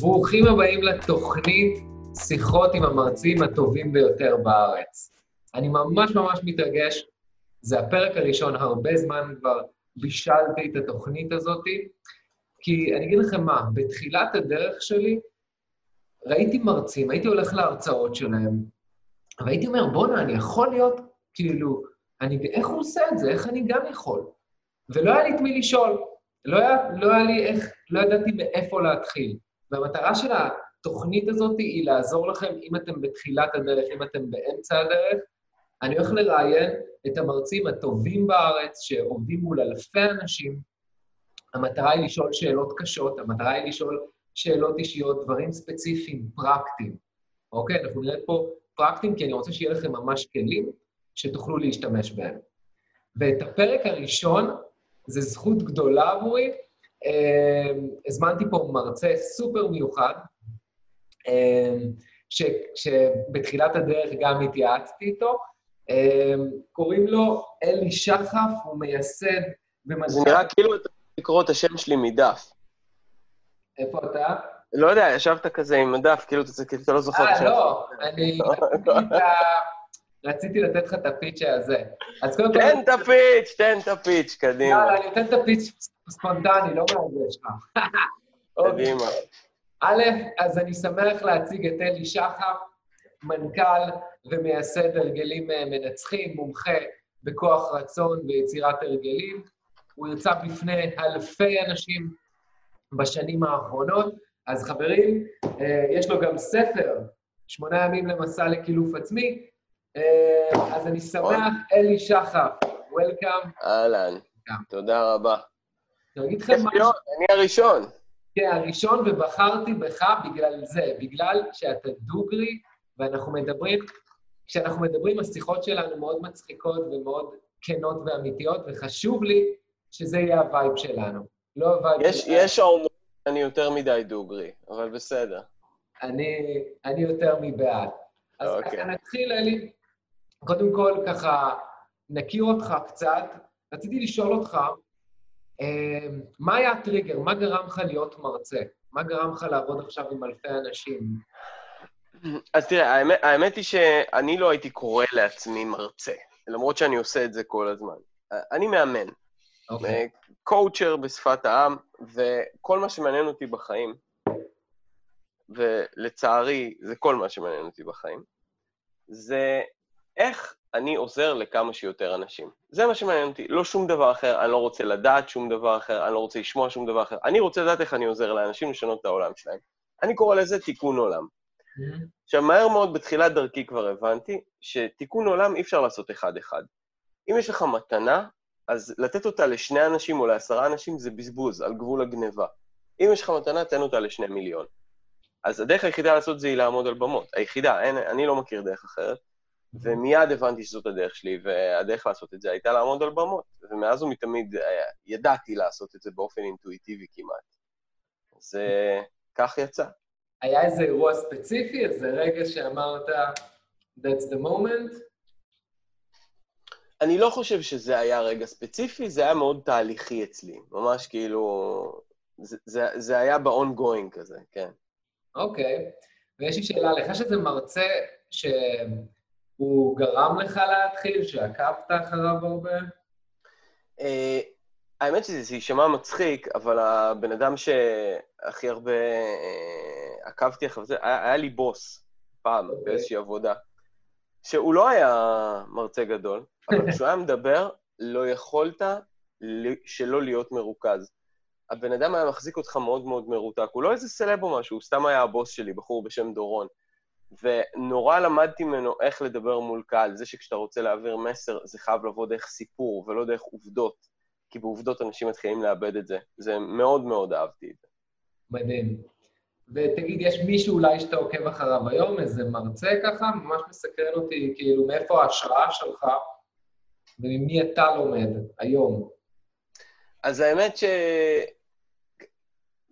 ברוכים הבאים לתוכנית שיחות עם המרצים הטובים ביותר בארץ. אני ממש ממש מתרגש, זה הפרק הראשון, הרבה זמן כבר בישלתי את התוכנית הזאת, כי אני אגיד לכם מה, בתחילת הדרך שלי ראיתי מרצים, הייתי הולך להרצאות שלהם, והייתי אומר, בואנה, אני יכול להיות, כאילו, אני, איך הוא עושה את זה? איך אני גם יכול? ולא היה לי את מי לשאול. לא היה, לא היה לי איך, לא ידעתי מאיפה להתחיל. והמטרה של התוכנית הזאת היא לעזור לכם, אם אתם בתחילת הדרך, אם אתם באמצע הדרך. אני הולך לראיין את המרצים הטובים בארץ, שעובדים מול אלפי אנשים. המטרה היא לשאול שאלות קשות, המטרה היא לשאול שאלות אישיות, דברים ספציפיים, פרקטיים. אוקיי? אנחנו נראה פה פרקטיים, כי אני רוצה שיהיה לכם ממש כלים שתוכלו להשתמש בהם. ואת הפרק הראשון, זו זכות גדולה עבורי, אמ, הזמנתי פה מרצה סופר מיוחד, אמ, שבתחילת הדרך גם התייעצתי איתו. אמ, קוראים לו אלי שחף, הוא מייסד ומנכ"ל... זה נראה כאילו אתה לקרוא את השם שלי מדף. איפה אתה? לא יודע, ישבת כזה עם הדף, כאילו אתה לא זוכר. אה, לא, אני... רציתי לתת לך את הפיץ' הזה. אז קודם כל... תן את הפיץ', תן את הפיץ', קדימה. יאללה, אני אתן את הפיץ' ספונטני, לא מהזה שלך. קדימה. א', אז אני שמח להציג את אלי שחר, מנכ"ל ומייסד הרגלים אה, מנצחים, מומחה בכוח רצון ויצירת הרגלים. הוא יוצא בפני אלפי אנשים בשנים האחרונות. אז חברים, אה, יש לו גם ספר, שמונה ימים למסע לקילוף עצמי, אז אני שמח, אלי שחף, welcome. אהלן, תודה רבה. אני אגיד לכם משהו. אני הראשון. כן, הראשון, ובחרתי בך בגלל זה, בגלל שאתה דוגרי, ואנחנו מדברים, כשאנחנו מדברים, השיחות שלנו מאוד מצחיקות ומאוד כנות ואמיתיות, וחשוב לי שזה יהיה ה vibe שלנו, לא, הווייב יש, שלנו. יש האומרים שאני יותר מדי דוגרי, אבל בסדר. אני, אני יותר מבעד. אז אוקיי. ככה נתחיל, אלי. קודם כל, ככה, נכיר אותך קצת. רציתי לשאול אותך, אמ, מה היה הטריגר? מה גרם לך להיות מרצה? מה גרם לך לעבוד עכשיו עם אלפי אנשים? אז תראה, האמת, האמת היא שאני לא הייתי קורא לעצמי מרצה, למרות שאני עושה את זה כל הזמן. אני מאמן. Okay. אוקיי. קואוצ'ר בשפת העם, וכל מה שמעניין אותי בחיים, ולצערי זה כל מה שמעניין אותי בחיים, זה איך אני עוזר לכמה שיותר אנשים. זה מה שמעניין אותי, לא שום דבר אחר, אני לא רוצה לדעת שום דבר אחר, אני לא רוצה לשמוע שום דבר אחר. אני רוצה לדעת איך אני עוזר לאנשים לשנות את העולם שלהם. אני קורא לזה תיקון עולם. עכשיו, מהר מאוד בתחילת דרכי כבר הבנתי שתיקון עולם אי אפשר לעשות אחד-אחד. אם יש לך מתנה, אז לתת אותה לשני אנשים או לעשרה אנשים זה בזבוז, על גבול הגניבה. אם יש לך מתנה, תן אותה לשני מיליון. אז הדרך היחידה לעשות זה היא לעמוד על במות. היחידה, אין, אני לא מכיר דרך אחרת. ומיד הבנתי שזאת הדרך שלי, והדרך לעשות את זה הייתה לעמוד על במות. ומאז ומתמיד אה, ידעתי לעשות את זה באופן אינטואיטיבי כמעט. אז כך יצא. היה איזה אירוע ספציפי, איזה רגע שאמרת, That's the moment? אני לא חושב שזה היה רגע ספציפי, זה היה מאוד תהליכי אצלי. ממש כאילו... זה, זה, זה היה ב-ongoing כזה, כן. אוקיי. Okay. ויש לי שאלה, לך שזה מרצה ש... הוא גרם לך להתחיל, שעקבת אחריו הרבה? Uh, האמת שזה יישמע מצחיק, אבל הבן אדם שהכי הרבה uh, עקבתי אחריו, היה, לי בוס פעם. אוקיי. באיזושהי עבודה, שהוא לא היה מרצה גדול, אבל כשהוא היה מדבר, לא יכולת שלא להיות מרוכז. הבן אדם היה מחזיק אותך מאוד מאוד מרותק. הוא לא איזה סלב או משהו, הוא סתם היה הבוס שלי, בחור בשם דורון. ונורא למדתי ממנו איך לדבר מול קהל. זה שכשאתה רוצה להעביר מסר, זה חייב לבוא דרך סיפור ולא דרך עובדות, כי בעובדות אנשים מתחילים לאבד את זה. זה מאוד מאוד אהבתי את זה. מדהים. ותגיד, יש מישהו אולי שאתה עוקב אחריו היום, איזה מרצה ככה? ממש מסקרן אותי, כאילו, מאיפה ההשראה שלך וממי אתה לומד היום? אז האמת ש...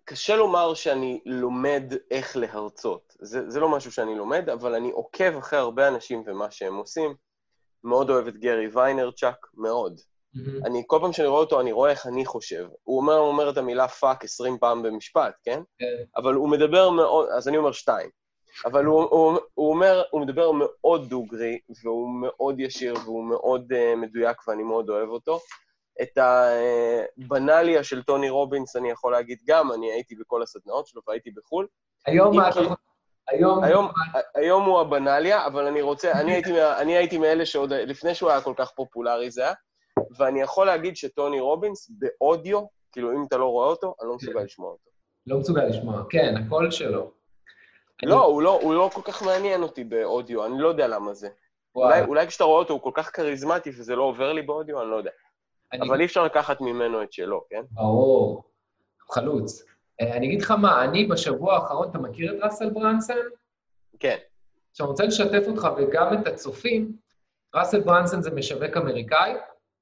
קשה לומר שאני לומד איך להרצות. זה, זה לא משהו שאני לומד, אבל אני עוקב אחרי הרבה אנשים ומה שהם עושים. מאוד אוהב את גרי ויינרצ'אק, מאוד. Mm-hmm. אני, כל פעם שאני רואה אותו, אני רואה איך אני חושב. הוא אומר, הוא אומר את המילה fuck 20 פעם במשפט, כן? כן. אבל הוא מדבר מאוד, אז אני אומר שתיים. אבל הוא, הוא, הוא אומר, הוא מדבר מאוד דוגרי, והוא מאוד ישיר, והוא מאוד uh, מדויק, ואני מאוד אוהב אותו. את הבנאליה של טוני רובינס אני יכול להגיד גם, אני הייתי בכל הסדנאות שלו והייתי בחו"ל. היום מה. היום... היום, היום הוא הבנאליה, אבל אני רוצה, אני הייתי, אני הייתי מאלה שעוד, לפני שהוא היה כל כך פופולרי זה היה, ואני יכול להגיד שטוני רובינס באודיו, כאילו אם אתה לא רואה אותו, אני לא מסוגל לשמוע אותו. לא מסוגל לשמוע, כן, הקול שלו. לא, הוא לא, הוא לא כל כך מעניין אותי באודיו, אני לא יודע למה זה. אולי, אולי כשאתה רואה אותו הוא כל כך כריזמטי וזה לא עובר לי באודיו, אני לא יודע. אני... אבל אי אפשר לקחת ממנו את שלו, כן? ברור, חלוץ. אה, אני אגיד לך מה, אני בשבוע האחרון, אתה מכיר את ראסל ברנסון? כן. עכשיו, אני רוצה לשתף אותך וגם את הצופים. ראסל ברנסון זה משווק אמריקאי,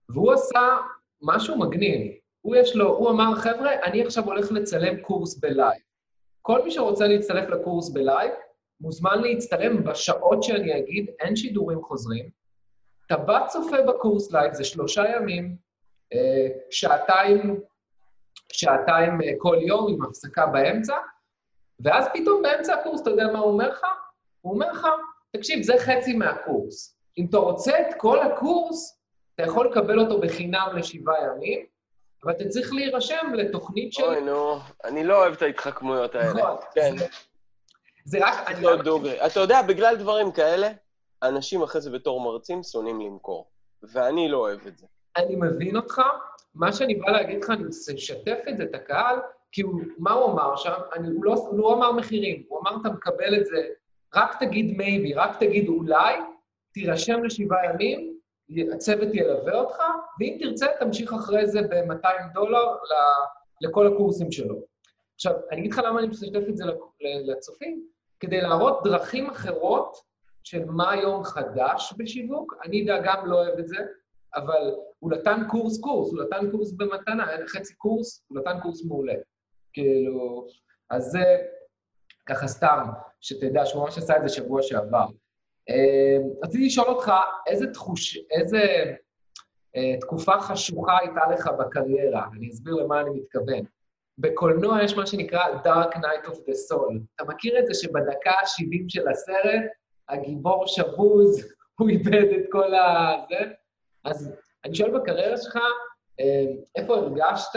והוא עשה משהו מגניב. הוא יש לו, הוא אמר, חבר'ה, אני עכשיו הולך לצלם קורס בלייב. כל מי שרוצה להצטרף לקורס בלייב, מוזמן להצטלם בשעות שאני אגיד, אין שידורים חוזרים. אתה בא צופה בקורס לייב, זה שלושה ימים, אה, שעתיים, שעתיים אה, כל יום עם הפסקה באמצע, ואז פתאום באמצע הקורס, אתה יודע מה הוא אומר לך? הוא אומר לך, תקשיב, זה חצי מהקורס. אם אתה רוצה את כל הקורס, אתה יכול לקבל אותו בחינם לשבעה ימים, אבל אתה צריך להירשם לתוכנית של... אוי, נו, אני לא אוהב את ההתחכמויות האלה. נכון. כן. זה רק... אני לא דוגרי. אתה יודע, בגלל דברים כאלה, אנשים אחרי זה בתור מרצים שונאים למכור, ואני לא אוהב את זה. אני מבין אותך, מה שאני בא להגיד לך, אני אשתף את זה, את הקהל, כי הוא, מה הוא אמר שם? אני, הוא, לא, הוא לא אמר מחירים, הוא אמר, אתה מקבל את זה, רק תגיד מייבי, רק תגיד אולי, תירשם לשבעה ימים, הצוות ילווה אותך, ואם תרצה, תמשיך אחרי זה ב-200 דולר לכל הקורסים שלו. עכשיו, אני אגיד לך למה אני משתף את זה לצופים, כדי להראות דרכים אחרות של מה היום חדש בשיווק. אני גם לא אוהב את זה, אבל הוא נתן קורס קורס, הוא נתן קורס במתנה, חצי קורס, הוא נתן קורס מעולה. כאילו, אז זה ככה סתם, שתדע שהוא ממש עשה את זה שבוע שעבר. אה, רציתי לשאול אותך, איזה תחוש... איזה אה, תקופה חשוכה הייתה לך בקריירה? אני אסביר למה אני מתכוון. בקולנוע יש מה שנקרא Dark Night of the Soul. אתה מכיר את זה שבדקה ה-70 של הסרט, הגיבור שבוז, הוא איבד את כל ה... זה? אז אני שואל בקריירה שלך, אה, איפה הרגשת,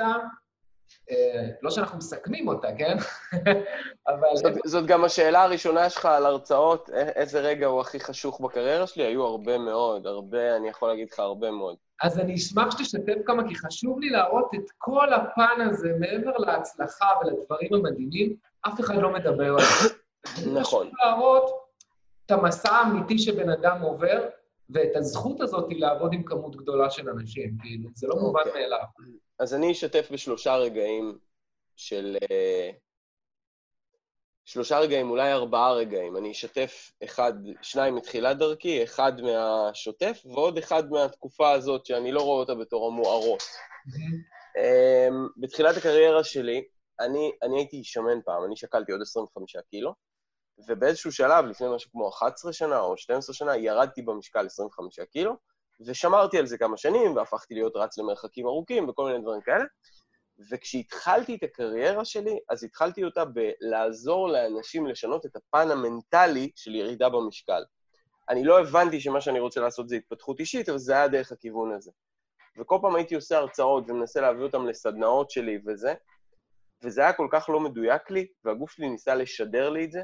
אה, לא שאנחנו מסכמים אותה, כן? אבל... זאת, זאת גם השאלה הראשונה שלך על הרצאות, איזה רגע הוא הכי חשוך בקריירה שלי? היו הרבה מאוד, הרבה, אני יכול להגיד לך הרבה מאוד. אז אני אשמח שתשתף כמה, כי חשוב לי להראות את כל הפן הזה, מעבר להצלחה ולדברים המדהימים, אף אחד לא מדבר על זה. נכון. חשוב להראות את המסע האמיתי שבן אדם עובר, ואת הזכות הזאת היא לעבוד עם כמות גדולה של אנשים, כאילו, זה לא מובן okay. אוקיי. מאליו. אז אני אשתף בשלושה רגעים של... אה, שלושה רגעים, אולי ארבעה רגעים. אני אשתף אחד, שניים מתחילת דרכי, אחד מהשוטף, ועוד אחד מהתקופה הזאת, שאני לא רואה אותה בתור המוארות. Mm-hmm. בתחילת הקריירה שלי, אני, אני הייתי שמן פעם, אני שקלתי עוד 25 קילו, ובאיזשהו שלב, לפני משהו כמו 11 שנה או 12 שנה, ירדתי במשקל 25 קילו, ושמרתי על זה כמה שנים, והפכתי להיות רץ למרחקים ארוכים וכל מיני דברים כאלה. וכשהתחלתי את הקריירה שלי, אז התחלתי אותה בלעזור לאנשים לשנות את הפן המנטלי של ירידה במשקל. אני לא הבנתי שמה שאני רוצה לעשות זה התפתחות אישית, אבל זה היה דרך הכיוון הזה. וכל פעם הייתי עושה הרצאות ומנסה להביא אותם לסדנאות שלי וזה, וזה היה כל כך לא מדויק לי, והגוף שלי ניסה לשדר לי את זה,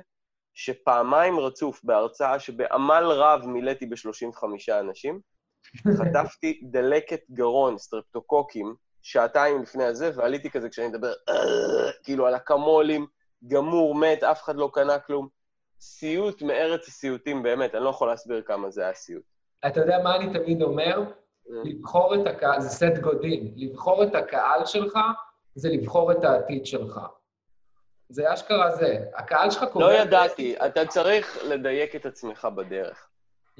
שפעמיים רצוף בהרצאה שבעמל רב מילאתי ב-35 אנשים, חטפתי דלקת גרון, סטרפטוקוקים, שעתיים לפני הזה, ועליתי כזה כשאני מדבר, כאילו על אקמולים, גמור, מת, אף אחד לא קנה כלום. סיוט מארץ הסיוטים, באמת, אני לא יכול להסביר כמה זה היה סיוט. אתה יודע מה אני תמיד אומר? Mm. לבחור את הקהל, זה סט גודין, לבחור את הקהל שלך זה לבחור את העתיד שלך. זה אשכרה זה. הקהל שלך קורא... לא ידעתי, אתה צריך לדייק את עצמך בדרך.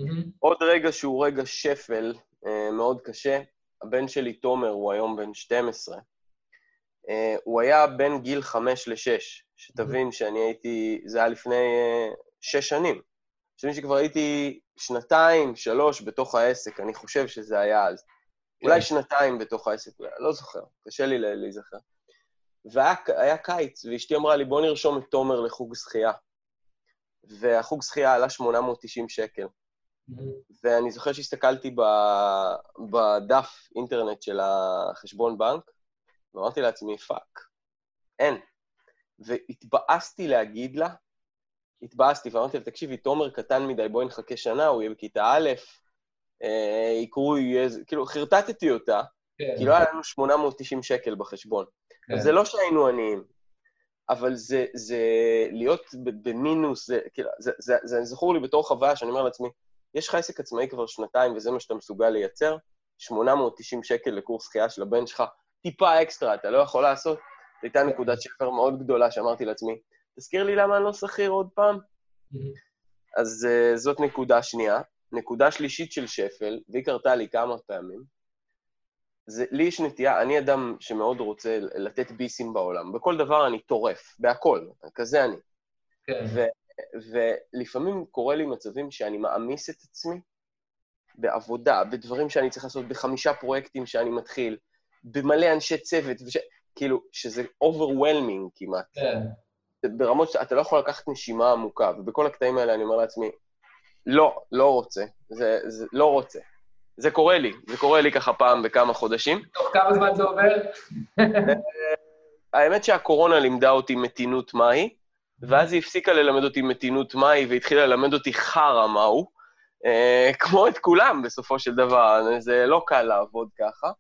Mm-hmm. עוד רגע שהוא רגע שפל אה, מאוד קשה, הבן שלי, תומר, הוא היום בן 12. אה, הוא היה בין גיל 5 ל-6, שתבין mm-hmm. שאני הייתי, זה היה לפני אה, 6 שנים. שתבין שכבר הייתי שנתיים, שלוש בתוך העסק, אני חושב שזה היה אז. כן. אולי שנתיים בתוך העסק, לא זוכר, קשה לי להיזכר. והיה קיץ, ואשתי אמרה לי, בוא נרשום את תומר לחוג שחייה. והחוג שחייה עלה 890 שקל. Mm-hmm. ואני זוכר שהסתכלתי בדף אינטרנט של החשבון בנק, ואמרתי לעצמי, fuck, אין. והתבאסתי להגיד לה, התבאסתי, ואמרתי לה, תקשיבי, תומר קטן מדי, בואי נחכה שנה, הוא יהיה בכיתה א', אה, יקרו, יהיה... כאילו, חרטטתי אותה, כן. כי לא היה לנו 890 שקל בחשבון. כן. זה לא שהיינו עניים, אבל זה, זה להיות במינוס, זה, כאילו, זה, זה, זה, זה זכור לי בתור חוויה שאני אומר לעצמי, יש לך עסק עצמאי כבר שנתיים וזה מה שאתה מסוגל לייצר, 890 שקל לקורס שחייה של הבן שלך, טיפה אקסטרה, אתה לא יכול לעשות? זו הייתה נקודת שפר מאוד גדולה שאמרתי לעצמי, תזכיר לי למה אני לא שכיר עוד פעם? אז uh, זאת נקודה שנייה. נקודה שלישית של שפל, והיא קרתה לי כמה פעמים, זה, לי יש נטייה, אני אדם שמאוד רוצה לתת ביסים בעולם. בכל דבר אני טורף, בהכל, כזה אני. כן. ו, ולפעמים קורה לי מצבים שאני מעמיס את עצמי בעבודה, בדברים שאני צריך לעשות, בחמישה פרויקטים שאני מתחיל, במלא אנשי צוות, וש... כאילו, שזה overwhelming כמעט. כן. ברמות שאתה לא יכול לקחת נשימה עמוקה, ובכל הקטעים האלה אני אומר לעצמי, לא, לא רוצה, זה, זה לא רוצה. זה קורה לי, זה קורה לי ככה פעם בכמה חודשים. תוך כמה זמן זה עובר? האמת שהקורונה לימדה אותי מתינות מהי, ואז היא הפסיקה ללמד אותי מתינות מהי והתחילה ללמד אותי חרא מהו. אה, כמו את כולם, בסופו של דבר, זה לא קל לעבוד ככה.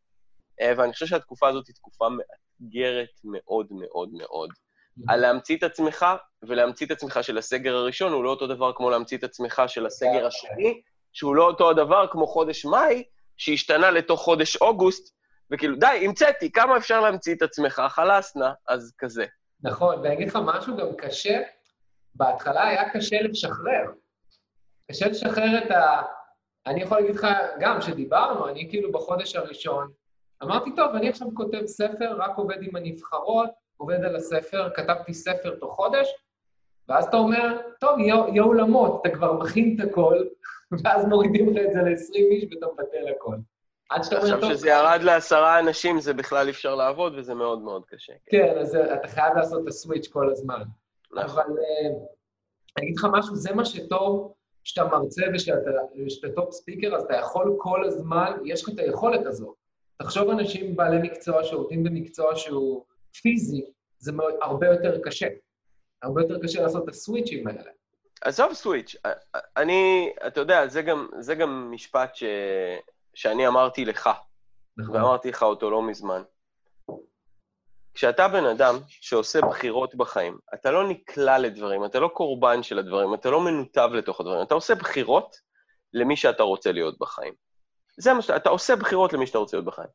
אה, ואני חושב שהתקופה הזאת היא תקופה מאתגרת מאוד מאוד מאוד. על להמציא את עצמך, ולהמציא את עצמך של הסגר הראשון הוא לא אותו דבר כמו להמציא את עצמך של הסגר השני, שהוא לא אותו הדבר כמו חודש מאי, שהשתנה לתוך חודש אוגוסט, וכאילו, די, המצאתי, כמה אפשר להמציא את עצמך? חלאס נא, אז כזה. נכון, ואני אגיד לך משהו גם קשה, בהתחלה היה קשה לשחרר. קשה לשחרר את ה... אני יכול להגיד לך, גם כשדיברנו, אני כאילו בחודש הראשון, אמרתי, טוב, אני עכשיו כותב ספר, רק עובד עם הנבחרות, עובד על הספר, כתבתי ספר תוך חודש, ואז אתה אומר, טוב, יהיה אולמות, אתה כבר מכין את הכל, ואז מורידים לך את זה ל-20 איש ואתה מבטל הכל. עד שאתה אומר, טוב... עכשיו, כשזה ירד לעשרה אנשים, זה בכלל אפשר לעבוד, וזה מאוד מאוד קשה. כן, אז אתה חייב לעשות את ה switch כל הזמן. נכון. אבל אה, אני אגיד לך משהו, זה מה שטוב, כשאתה מרצה ושאתה top speaker, אז אתה יכול כל הזמן, יש לך את היכולת הזו. תחשוב אנשים בעלי מקצוע שעובדים במקצוע שהוא פיזי, זה הרבה יותר קשה. הרבה יותר קשה לעשות את הסוויצ'ים האלה. עזוב סוויץ', אני, אתה יודע, זה גם, זה גם משפט ש, שאני אמרתי לך, נכון. ואמרתי לך אותו לא מזמן. כשאתה בן אדם שעושה בחירות בחיים, אתה לא נקלע לדברים, אתה לא קורבן של הדברים, אתה לא מנותב לתוך הדברים, אתה עושה בחירות למי שאתה רוצה להיות בחיים. זה מה שאתה, אתה עושה בחירות למי שאתה רוצה להיות בחיים.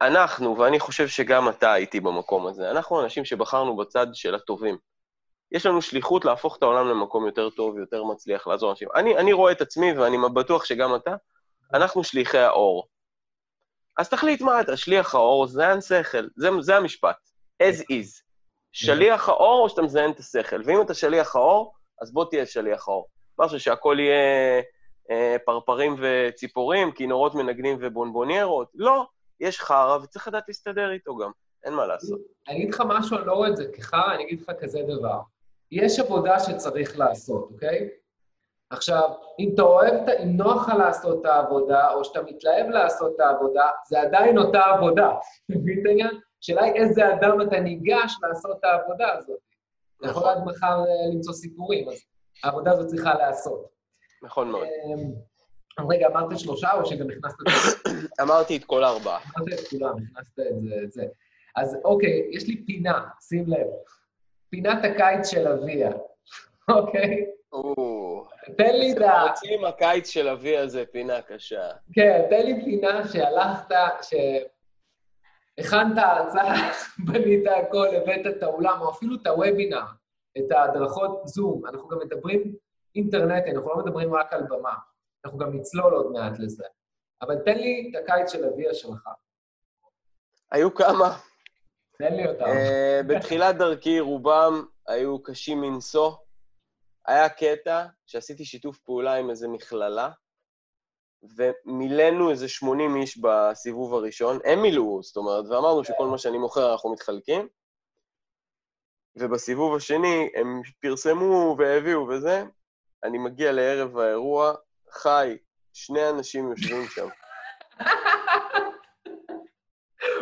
אנחנו, ואני חושב שגם אתה הייתי במקום הזה, אנחנו אנשים שבחרנו בצד של הטובים. יש לנו שליחות להפוך את העולם למקום יותר טוב, יותר מצליח, לעזור לאנשים. אני, אני רואה את עצמי, ואני בטוח שגם אתה, אנחנו שליחי האור. אז תחליט מה אתה, שליח האור, זיין שכל, זה, זה המשפט, as is. שליח האור או שאתה מזיין את השכל, ואם אתה שליח האור, אז בוא תהיה שליח האור. משהו שהכל יהיה אה, פרפרים וציפורים, כינורות מנגנים ובונבוניירות, לא, יש חרא וצריך לדעת להסתדר איתו גם, אין מה לעשות. אני אגיד לך משהו, אני לא רואה את זה כחרא, אני אגיד לך כזה דבר. יש עבודה שצריך לעשות, אוקיי? עכשיו, אם אתה אוהב, אם נוח לך לעשות את העבודה, או שאתה מתלהב לעשות את העבודה, זה עדיין אותה עבודה. מבין את העניין? השאלה היא איזה אדם אתה ניגש לעשות את העבודה הזאת. אתה יכול נכון. עד מחר אה, למצוא סיפורים, אז העבודה הזאת צריכה להיעשות. נכון מאוד. אמ, רגע, אמרת שלושה או שגם הכנסת את זה? אמרתי את כל הארבעה. אמרת את כולם, הכנסת את זה. אז אוקיי, יש לי פינה, שים לב. פינת הקיץ של אביה, אוקיי? תן לי את ה... רוצים הקיץ של אביה זה פינה קשה. כן, תן לי פינה שהלכת, שהכנת הרצאה, בנית הכל, הבאת את האולם, או אפילו את הוובינר, את ההדרכות זום. אנחנו גם מדברים אינטרנטי, אנחנו לא מדברים רק על במה. אנחנו גם נצלול עוד מעט לזה. אבל תן לי את הקיץ של אביה שלך. היו כמה. תן לי אותם. Uh, בתחילת דרכי רובם היו קשים מנשוא. היה קטע שעשיתי שיתוף פעולה עם איזו מכללה, ומילאנו איזה 80 איש בסיבוב הראשון, הם מילאו, זאת אומרת, ואמרנו שכל מה שאני מוכר אנחנו מתחלקים, ובסיבוב השני הם פרסמו והביאו וזה, אני מגיע לערב האירוע, חי, שני אנשים יושבים שם.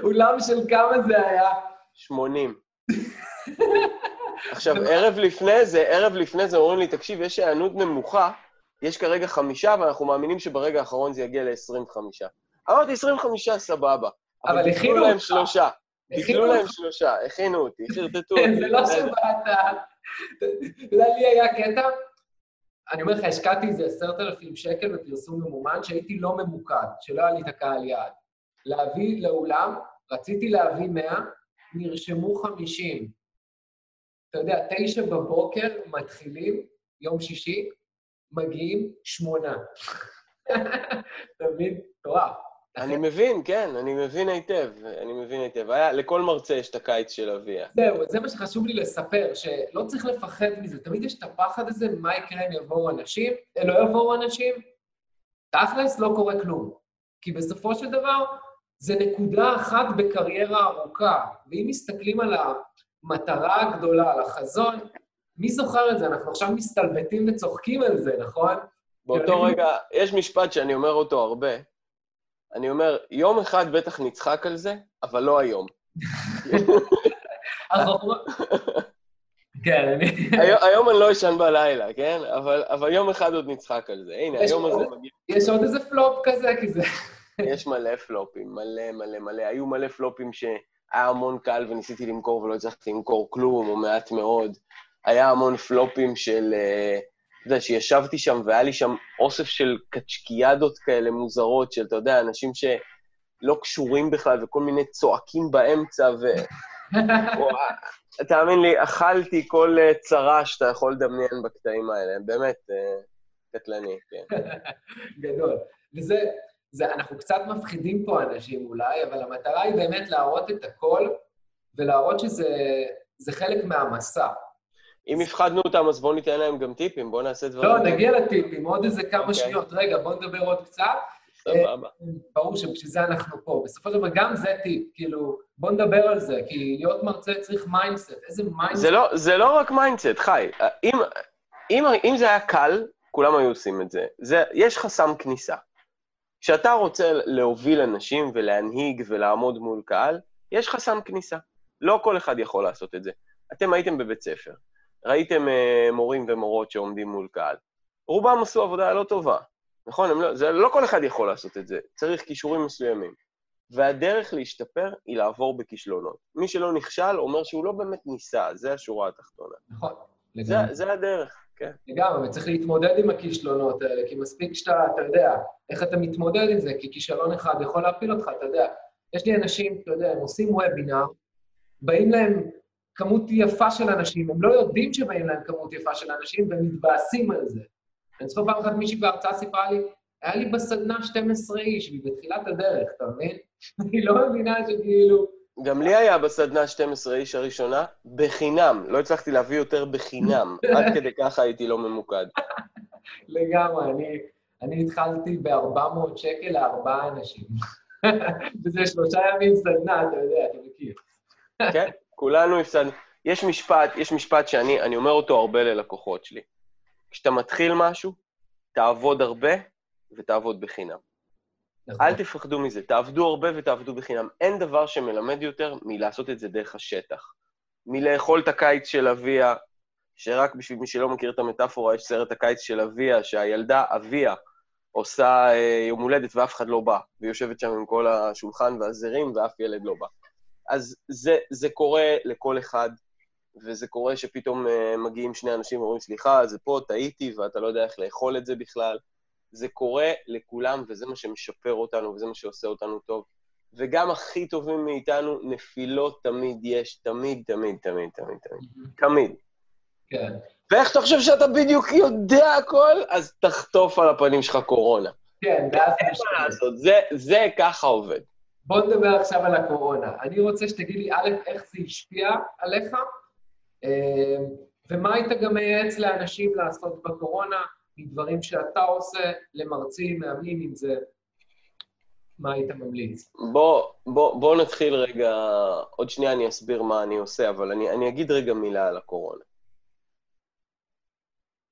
אולם של כמה זה היה? 80. עכשיו, ערב לפני זה, ערב לפני זה אומרים לי, תקשיב, יש היענות נמוכה, יש כרגע חמישה, ואנחנו מאמינים שברגע האחרון זה יגיע ל-25. אמרתי, 25 סבבה. אבל הכינו ביטלו להם אותך. שלושה. ביטלו הכינו להם אותך. שלושה, הכינו אותי, חרטטו כן, אותי. זה לא שבאת... לי היה קטע, אני אומר לך, השקעתי איזה עשרת אלפים שקל בפרסום ממומן, שהייתי לא ממוקד, שלא היה לי את הקהל יעד. להביא לאולם, רציתי להביא 100, נרשמו 50. אתה יודע, תשע בבוקר מתחילים, יום שישי, מגיעים שמונה. אתה מבין? מטורף. אני מבין, כן, אני מבין היטב, אני מבין היטב. היה, לכל מרצה יש את הקיץ של אביה. זהו, זה מה שחשוב לי לספר, שלא צריך לפחד מזה. תמיד יש את הפחד הזה, מה יקרה אם יבואו אנשים, אה, לא יבואו אנשים. תכלס, לא קורה כלום. כי בסופו של דבר, זה נקודה אחת בקריירה ארוכה. ואם מסתכלים על המטרה הגדולה, על החזון, מי זוכר את זה? אנחנו עכשיו מסתלבטים וצוחקים על זה, נכון? באותו רגע, יש משפט שאני אומר אותו הרבה. אני אומר, יום אחד בטח נצחק על זה, אבל לא היום. כן, אני... היום, אני לא אשן בלילה, כן? אבל, יום אחד עוד נצחק על זה. הנה, היום הזה מגיע. יש עוד איזה פלופ כזה, כי זה... יש מלא פלופים, מלא מלא מלא. היו מלא פלופים שהיה המון קל וניסיתי למכור ולא הצלחתי למכור כלום, או מעט מאוד. היה המון פלופים של... אה, אתה יודע, שישבתי שם והיה לי שם אוסף של קצ'קיאדות כאלה מוזרות, של, אתה יודע, אנשים שלא קשורים בכלל, וכל מיני צועקים באמצע, ו... וואי, תאמין לי, אכלתי כל אה, צרה שאתה יכול לדמיין בקטעים האלה, באמת אה, קטלני, כן. גדול. וזה, זה, אנחנו קצת מפחידים פה אנשים אולי, אבל המטרה היא באמת להראות את הכל, ולהראות שזה זה חלק מהמסע. אם הפחדנו אותם, אז בואו ניתן להם גם טיפים, בואו נעשה דברים. לא, נגיע לטיפים, עוד איזה כמה אוקיי. שניות. רגע, בואו נדבר עוד קצת. סבבה. ברור שבשביל זה אנחנו פה. בסופו של דבר, גם זה טיפ, כאילו, בואו נדבר על זה, כי להיות מרצה צריך mindset. איזה mindset? זה לא, זה לא רק mindset, חי. אם, אם, אם זה היה קל, כולם היו עושים את זה. זה. יש חסם כניסה. כשאתה רוצה להוביל אנשים ולהנהיג ולעמוד מול קהל, יש חסם כניסה. לא כל אחד יכול לעשות את זה. אתם הייתם בבית ספר, ראיתם אה, מורים ומורות שעומדים מול קהל. רובם עשו עבודה לא טובה, נכון? הם לא, זה, לא כל אחד יכול לעשות את זה, צריך כישורים מסוימים. והדרך להשתפר היא לעבור בכישלונות. מי שלא נכשל אומר שהוא לא באמת ניסה, זה השורה התחתונה. נכון, זה. זה הדרך, כן. לגמרי, וצריך להתמודד עם הכישלונות האלה, כי מספיק שאתה, אתה יודע, איך אתה מתמודד עם זה, כי כישלון אחד יכול להפיל אותך, אתה יודע. יש לי אנשים, אתה יודע, הם עושים וובינר, באים להם כמות יפה של אנשים, הם לא יודעים שבאים להם כמות יפה של אנשים, והם מתבאסים על זה. אני זוכר פעם אחת מישהי בהרצאה סיפרה לי, היה לי בסדנה 12 איש, והיא בתחילת הדרך, אתה מבין? אני לא מבינה שכאילו... גם לי היה בסדנה 12 איש הראשונה, בחינם. לא הצלחתי להביא יותר בחינם. עד כדי ככה הייתי לא ממוקד. לגמרי, אני, אני התחלתי ב-400 שקל לארבעה אנשים. וזה שלושה ימים סדנה, אתה יודע, אתה מכיר. כן? כולנו הפסדנו. יש משפט, יש משפט שאני אני אומר אותו הרבה ללקוחות שלי. כשאתה מתחיל משהו, תעבוד הרבה ותעבוד בחינם. נכון. אל תפחדו מזה, תעבדו הרבה ותעבדו בחינם. אין דבר שמלמד יותר מלעשות את זה דרך השטח. מלאכול את הקיץ של אביה, שרק בשביל מי שלא מכיר את המטאפורה, יש סרט הקיץ של אביה, שהילדה אביה עושה אה, יום הולדת ואף אחד לא בא, והיא יושבת שם עם כל השולחן והזרים ואף ילד לא בא. אז זה, זה קורה לכל אחד, וזה קורה שפתאום אה, מגיעים שני אנשים ואומרים, סליחה, זה פה, טעיתי, ואתה לא יודע איך לאכול את זה בכלל. זה קורה לכולם, וזה מה שמשפר אותנו, וזה מה שעושה אותנו טוב. וגם הכי טובים מאיתנו, נפילות תמיד יש, תמיד, תמיד, תמיד, תמיד, תמיד. תמיד. כן. ואיך אתה חושב שאתה בדיוק יודע הכל? אז תחטוף על הפנים שלך קורונה. כן, ואז... אין מה לעשות, זה, זה ככה עובד. בוא נדבר עכשיו על הקורונה. אני רוצה שתגיד לי, א', איך זה השפיע עליך, אה, ומה היית גם מייעץ לאנשים לעשות בקורונה, מדברים שאתה עושה למרצים, מאמנים, אם זה... מה היית ממליץ? בוא, בוא, בוא נתחיל רגע, עוד שנייה אני אסביר מה אני עושה, אבל אני, אני אגיד רגע מילה על הקורונה.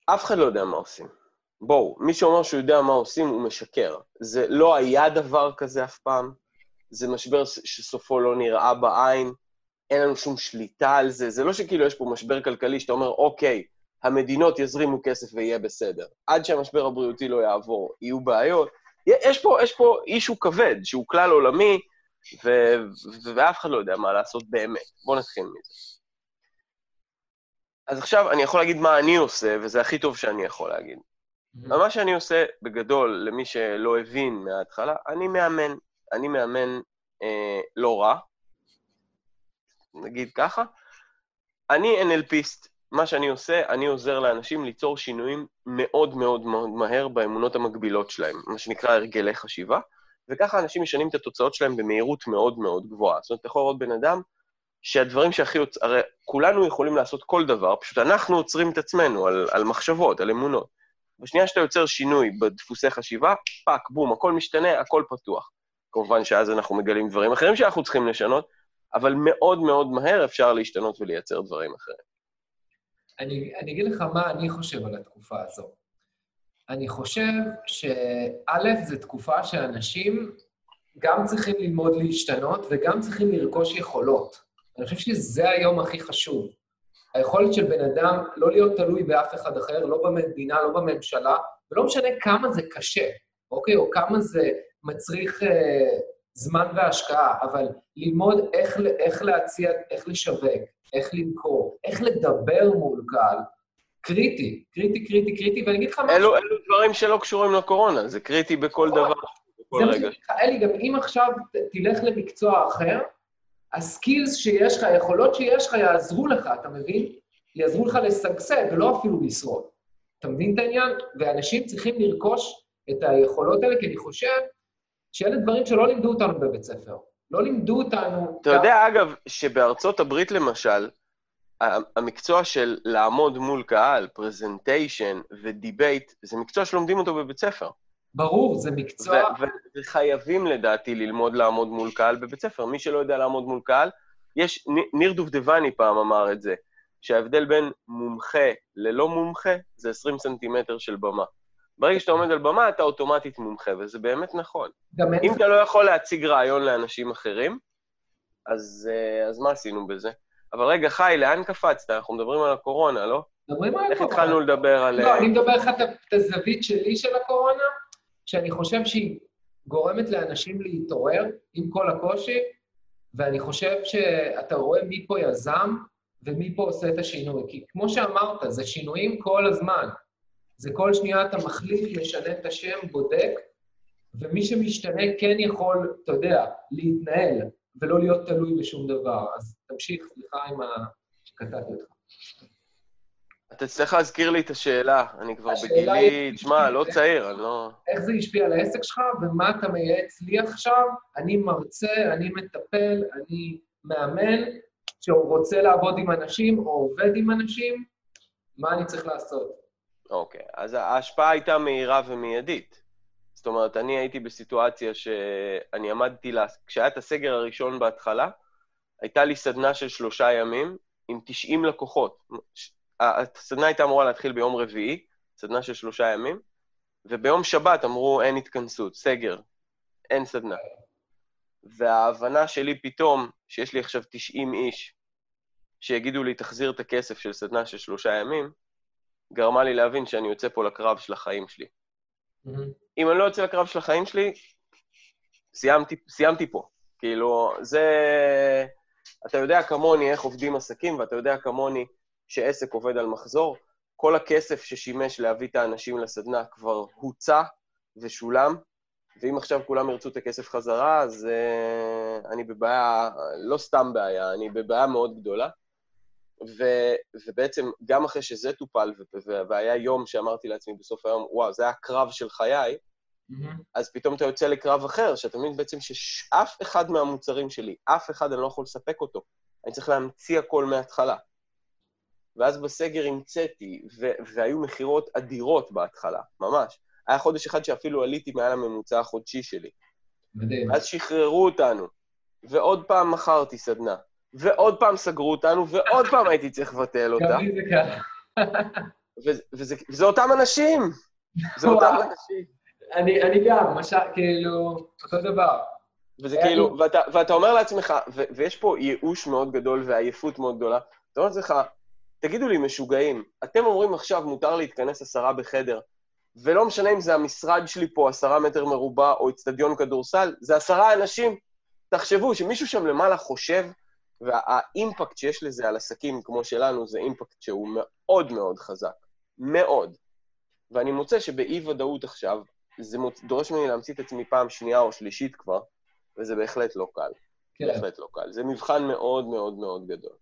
אף אחד לא יודע מה עושים. בואו, מי שאומר שהוא יודע מה עושים, הוא משקר. זה לא היה דבר כזה אף פעם, זה משבר שסופו לא נראה בעין, אין לנו שום שליטה על זה. זה לא שכאילו יש פה משבר כלכלי שאתה אומר, אוקיי, המדינות יזרימו כסף ויהיה בסדר. עד שהמשבר הבריאותי לא יעבור, יהיו בעיות. יש פה, יש פה אישו כבד, שהוא כלל עולמי, ו... ואף אחד לא יודע מה לעשות באמת. בואו נתחיל מזה. אז עכשיו אני יכול להגיד מה אני עושה, וזה הכי טוב שאני יכול להגיד. Mm-hmm. מה שאני עושה, בגדול, למי שלא הבין מההתחלה, אני מאמן. אני מאמן אה, לא רע, נגיד ככה. אני NLPיסט. מה שאני עושה, אני עוזר לאנשים ליצור שינויים מאוד מאוד מאוד מהר באמונות המקבילות שלהם, מה שנקרא הרגלי חשיבה, וככה אנשים משנים את התוצאות שלהם במהירות מאוד מאוד גבוהה. זאת אומרת, אתה יכול לראות בן אדם שהדברים שהכי... יוצ... הרי כולנו יכולים לעשות כל דבר, פשוט אנחנו עוצרים את עצמנו על, על מחשבות, על אמונות. בשנייה שאתה יוצר שינוי בדפוסי חשיבה, fuck, בום, הכל משתנה, הכל פתוח. כמובן שאז אנחנו מגלים דברים אחרים שאנחנו צריכים לשנות, אבל מאוד מאוד מהר אפשר להשתנות ולייצר דברים אחרים. אני, אני אגיד לך מה אני חושב על התקופה הזו. אני חושב שא', זו תקופה שאנשים גם צריכים ללמוד להשתנות וגם צריכים לרכוש יכולות. אני חושב שזה היום הכי חשוב. היכולת של בן אדם לא להיות תלוי באף אחד אחר, לא במדינה, לא בממשלה, ולא משנה כמה זה קשה, אוקיי? או כמה זה מצריך אה, זמן והשקעה, אבל ללמוד איך, איך להציע, איך לשווק, איך למכור, איך לדבר מול קהל, קריטי, קריטי, קריטי, קריטי, ואני אגיד לך משהו... אלו, אלו דברים שלא קשורים לקורונה, זה קריטי בכל דבר, בכל רגע. אלי, גם אם עכשיו תלך למקצוע אחר, הסקילס שיש לך, היכולות שיש לך יעזרו לך, אתה מבין? יעזרו לך לשגשג, ולא אפילו לשרוד. אתה מבין את העניין? ואנשים צריכים לרכוש את היכולות האלה, כי אני חושב שאלה דברים שלא לימדו אותנו בבית ספר. לא לימדו אותנו... אתה יודע, אגב, שבארצות הברית, למשל, המקצוע של לעמוד מול קהל, presentation ו debate, זה מקצוע שלומדים אותו בבית ספר. ברור, זה מקצוע... וחייבים לדעתי ללמוד לעמוד מול קהל בבית ספר. מי שלא יודע לעמוד מול קהל, יש, ניר דובדבני פעם אמר את זה, שההבדל בין מומחה ללא מומחה זה 20 סנטימטר של במה. ברגע שאתה עומד על במה, אתה אוטומטית מומחה, וזה באמת נכון. אם אתה לא יכול להציג רעיון לאנשים אחרים, אז, אה, אז מה עשינו בזה? אבל רגע, חי, לאן קפצת? אנחנו מדברים על הקורונה, לא? מדברים על הקורונה. איך התחלנו לדבר על... לא, אני מדבר לך את הזווית שלי של הקורונה, שאני חושב שהיא גורמת לאנשים להתעורר עם כל הקושי, ואני חושב שאתה רואה מי פה יזם ומי פה עושה את השינוי. כי כמו שאמרת, זה שינויים כל הזמן. זה כל שנייה אתה מחליף, משנה את השם, בודק, ומי שמשתנה כן יכול, אתה יודע, להתנהל, ולא להיות תלוי בשום דבר. אז תמשיך, סליחה עם ה... שקטעתי אותך. אתה צריך להזכיר לי את השאלה, אני כבר בגילי, תשמע, לא צעיר, אני לא... איך זה השפיע על העסק שלך, ומה אתה מייעץ לי עכשיו? אני מרצה, אני מטפל, אני מאמן, שהוא רוצה לעבוד עם אנשים או עובד עם אנשים, מה אני צריך לעשות? אוקיי, אז ההשפעה הייתה מהירה ומיידית. זאת אומרת, אני הייתי בסיטואציה שאני עמדתי, לה... כשהיה את הסגר הראשון בהתחלה, הייתה לי סדנה של שלושה ימים עם 90 לקוחות. הסדנה הייתה אמורה להתחיל ביום רביעי, סדנה של שלושה ימים, וביום שבת אמרו, אין התכנסות, סגר, אין סדנה. וההבנה שלי פתאום, שיש לי עכשיו 90 איש, שיגידו לי, תחזיר את הכסף של סדנה של שלושה ימים, גרמה לי להבין שאני יוצא פה לקרב של החיים שלי. Mm-hmm. אם אני לא יוצא לקרב של החיים שלי, סיימתי, סיימתי פה. כאילו, זה... אתה יודע כמוני איך עובדים עסקים, ואתה יודע כמוני שעסק עובד על מחזור, כל הכסף ששימש להביא את האנשים לסדנה כבר הוצע ושולם, ואם עכשיו כולם ירצו את הכסף חזרה, אז uh, אני בבעיה, לא סתם בעיה, אני בבעיה מאוד גדולה. ו, ובעצם, גם אחרי שזה טופל, והיה יום שאמרתי לעצמי בסוף היום, וואו, זה היה קרב של חיי, mm-hmm. אז פתאום אתה יוצא לקרב אחר, שאתה מבין בעצם שאף אחד מהמוצרים שלי, אף אחד אני לא יכול לספק אותו. אני צריך להמציא הכל מההתחלה. ואז בסגר המצאתי, ו- והיו מכירות אדירות בהתחלה, ממש. היה חודש אחד שאפילו עליתי מעל הממוצע החודשי שלי. מדהים. אז שחררו אותנו, ועוד פעם מכרתי סדנה, ועוד פעם סגרו אותנו, ועוד פעם הייתי צריך לבטל אותה. וזה, אותם אנשים! זה אותם. אנשים. אני אני גם, משל, כאילו, אותו דבר. וזה כאילו, ואתה, ואתה אומר לעצמך, ו, ויש פה ייאוש מאוד גדול ועייפות מאוד גדולה, אתה אומר לעצמך, תגידו לי, משוגעים, אתם אומרים עכשיו מותר להתכנס עשרה בחדר, ולא משנה אם זה המשרד שלי פה, עשרה מטר מרובע, או אצטדיון כדורסל, זה עשרה אנשים. תחשבו שמישהו שם למעלה חושב, והאימפקט שיש לזה על עסקים כמו שלנו, זה אימפקט שהוא מאוד מאוד חזק. מאוד. ואני מוצא שבאי-ודאות עכשיו, זה מוצ... דורש ממני להמציא את עצמי פעם שנייה או שלישית כבר, וזה בהחלט לא קל. כן. בהחלט לא קל. זה מבחן מאוד מאוד מאוד גדול.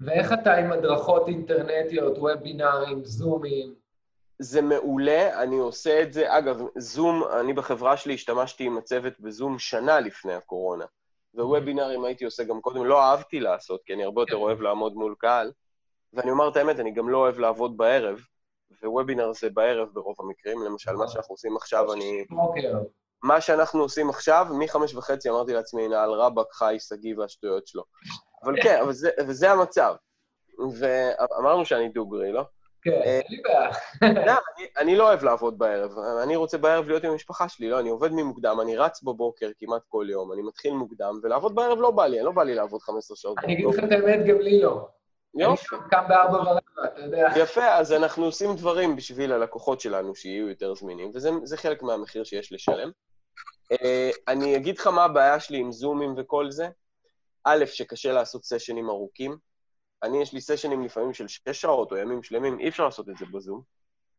ואיך אתה עם הדרכות אינטרנטיות, וובינארים, זומים? זה מעולה, אני עושה את זה. אגב, זום, אני בחברה שלי השתמשתי עם הצוות בזום שנה לפני הקורונה. ווובינארים הייתי עושה גם קודם, לא אהבתי לעשות, כי אני הרבה יותר אוהב לעמוד מול קהל. ואני אומר את האמת, אני גם לא אוהב לעבוד בערב, ווובינר זה בערב ברוב המקרים. למשל, מה שאנחנו עושים עכשיו, אני... בוקר. מה שאנחנו עושים עכשיו, מחמש וחצי אמרתי לעצמי, הנה, על רבאק חי שגיא והשטויות שלו. אבל כן, אבל זה, וזה המצב. ואמרנו שאני דוגרי, לא? כן, אין לי בעיה. לא, אני, אני לא אוהב לעבוד בערב. אני רוצה בערב להיות עם המשפחה שלי, לא? אני עובד ממוקדם, אני רץ בבוקר כמעט כל יום, אני מתחיל מוקדם, ולעבוד בערב לא בא לי, לא בא לי לעבוד 15 שעות. אני אגיד לך את האמת, גם לי לא. יופי. אני קם בארבע ורבע, אתה יודע. יפה, אז אנחנו עושים דברים בשביל הלקוחות שלנו שיהיו יותר זמינים, וזה זה חלק מהמחיר שיש לשלם. אה, אני אגיד לך מה הבעיה שלי עם זומים וכל זה. א', שקשה לעשות סשנים ארוכים. אני, יש לי סשנים לפעמים של שש שעות או ימים שלמים, אי אפשר לעשות את זה בזום.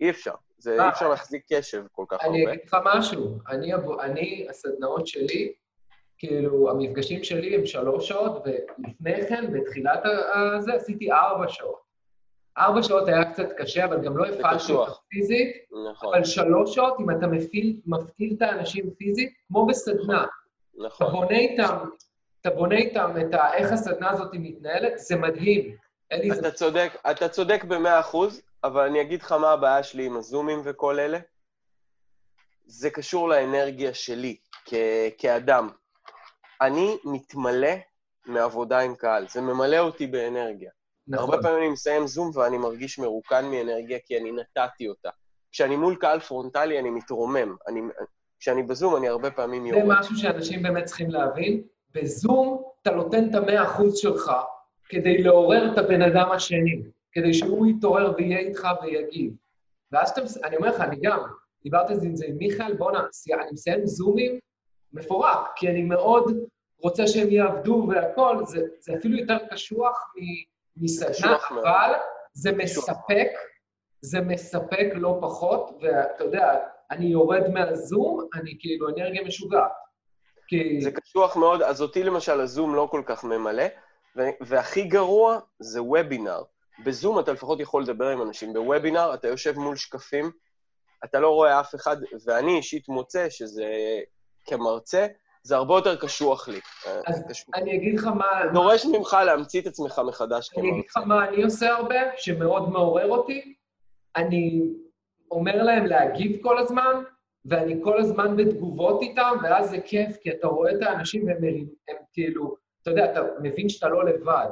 אי אפשר. זה, אה. אי אפשר להחזיק קשב כל כך אני הרבה. אגיד לך משהו, אני, אבו- אני, הסדנאות שלי, כאילו, המפגשים שלי הם שלוש שעות, ולפני כן, בתחילת הזה, עשיתי ארבע שעות. ארבע שעות היה קצת קשה, אבל גם לא הפעלתי. אותם פיזית, נכון, אבל שלוש שעות, אם אתה מפעיל, מפעיל את האנשים פיזית, כמו בסדנה, אתה נכון. בונה איתם, אתה בונה איתם את ה... איך הסדנה הזאת מתנהלת, זה מדהים. אלי, זה אתה צודק, אתה צודק במאה אחוז, אבל אני אגיד לך מה הבעיה שלי עם הזומים וכל אלה. זה קשור לאנרגיה שלי כ- כאדם. אני מתמלא מעבודה עם קהל, זה ממלא אותי באנרגיה. נכון. הרבה פעמים אני מסיים זום ואני מרגיש מרוקן מאנרגיה כי אני נתתי אותה. כשאני מול קהל פרונטלי אני מתרומם. אני, כשאני בזום אני הרבה פעמים זה יורד. משהו שאנשים באמת צריכים להבין. בזום אתה נותן את המאה אחוז שלך כדי לעורר את הבן אדם השני, כדי שהוא יתעורר ויהיה איתך ויגיב. ואז שאתה, מס- אני אומר לך, אני גם, דיברתי על זה עם זה עם מיכאל, בואנה, אני מסיים זומים מפורק, כי אני מאוד רוצה שהם יעבדו והכול, זה, זה אפילו יותר קשוח מסדנה. אבל זה. מספק, זה מספק לא פחות, ואתה יודע, אני יורד מהזום, אני כאילו אנרגיה משוגעת. כי... זה קשוח מאוד, אז אותי למשל הזום לא כל כך ממלא, והכי גרוע זה וובינר. בזום אתה לפחות יכול לדבר עם אנשים, בוובינר אתה יושב מול שקפים, אתה לא רואה אף אחד, ואני אישית מוצא שזה, כמרצה, זה הרבה יותר קשוח לי. אז קשוח. אני אגיד לך מה... דורש ממך להמציא את עצמך מחדש אני אגיד לך כמרצה. מה אני עושה הרבה, שמאוד מעורר אותי. אני אומר להם להגיב כל הזמן, ואני כל הזמן בתגובות איתם, ואז זה כיף, כי אתה רואה את האנשים והם הם כאילו, אתה יודע, אתה מבין שאתה לא לבד.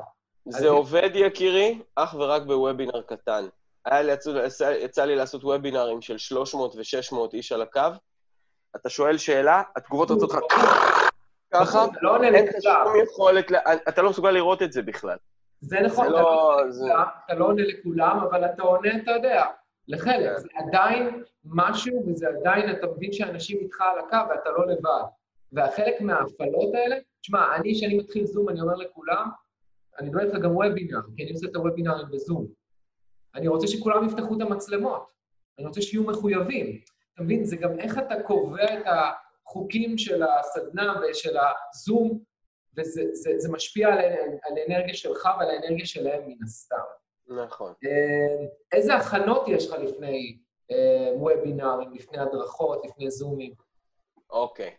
זה עובד, יקירי, אך ורק בוובינר קטן. היה לי, יצא, יצא לי לעשות וובינרים של 300 ו-600 איש על הקו, אתה שואל שאלה, התגובות יוצאות לך ככה, אתה לא אין לך. שום יכולת, ל- אתה לא מסוגל לראות את זה בכלל. זה נכון, לא- לא אתה לא עונה לכולם, אבל אתה עונה, אתה יודע, לחלק. כן. זה עדיין משהו, וזה עדיין, אתה מבין שאנשים איתך על הקו ואתה לא לבד. והחלק מההפעלות האלה, תשמע, אני, כשאני מתחיל זום, אני אומר לכולם, אני מדבר איתך גם וובינר, כי אני עושה את הוובינרים בזום. אני רוצה שכולם יפתחו את המצלמות. אני רוצה שיהיו מחויבים. אתה מבין? זה גם איך אתה קובע את החוקים של הסדנה ושל הזום, וזה זה, זה משפיע על, על האנרגיה שלך ועל האנרגיה שלהם מן הסתם. נכון. אה, איזה הכנות יש לך לפני אה, וובינארים, לפני הדרכות, לפני זומים? אוקיי.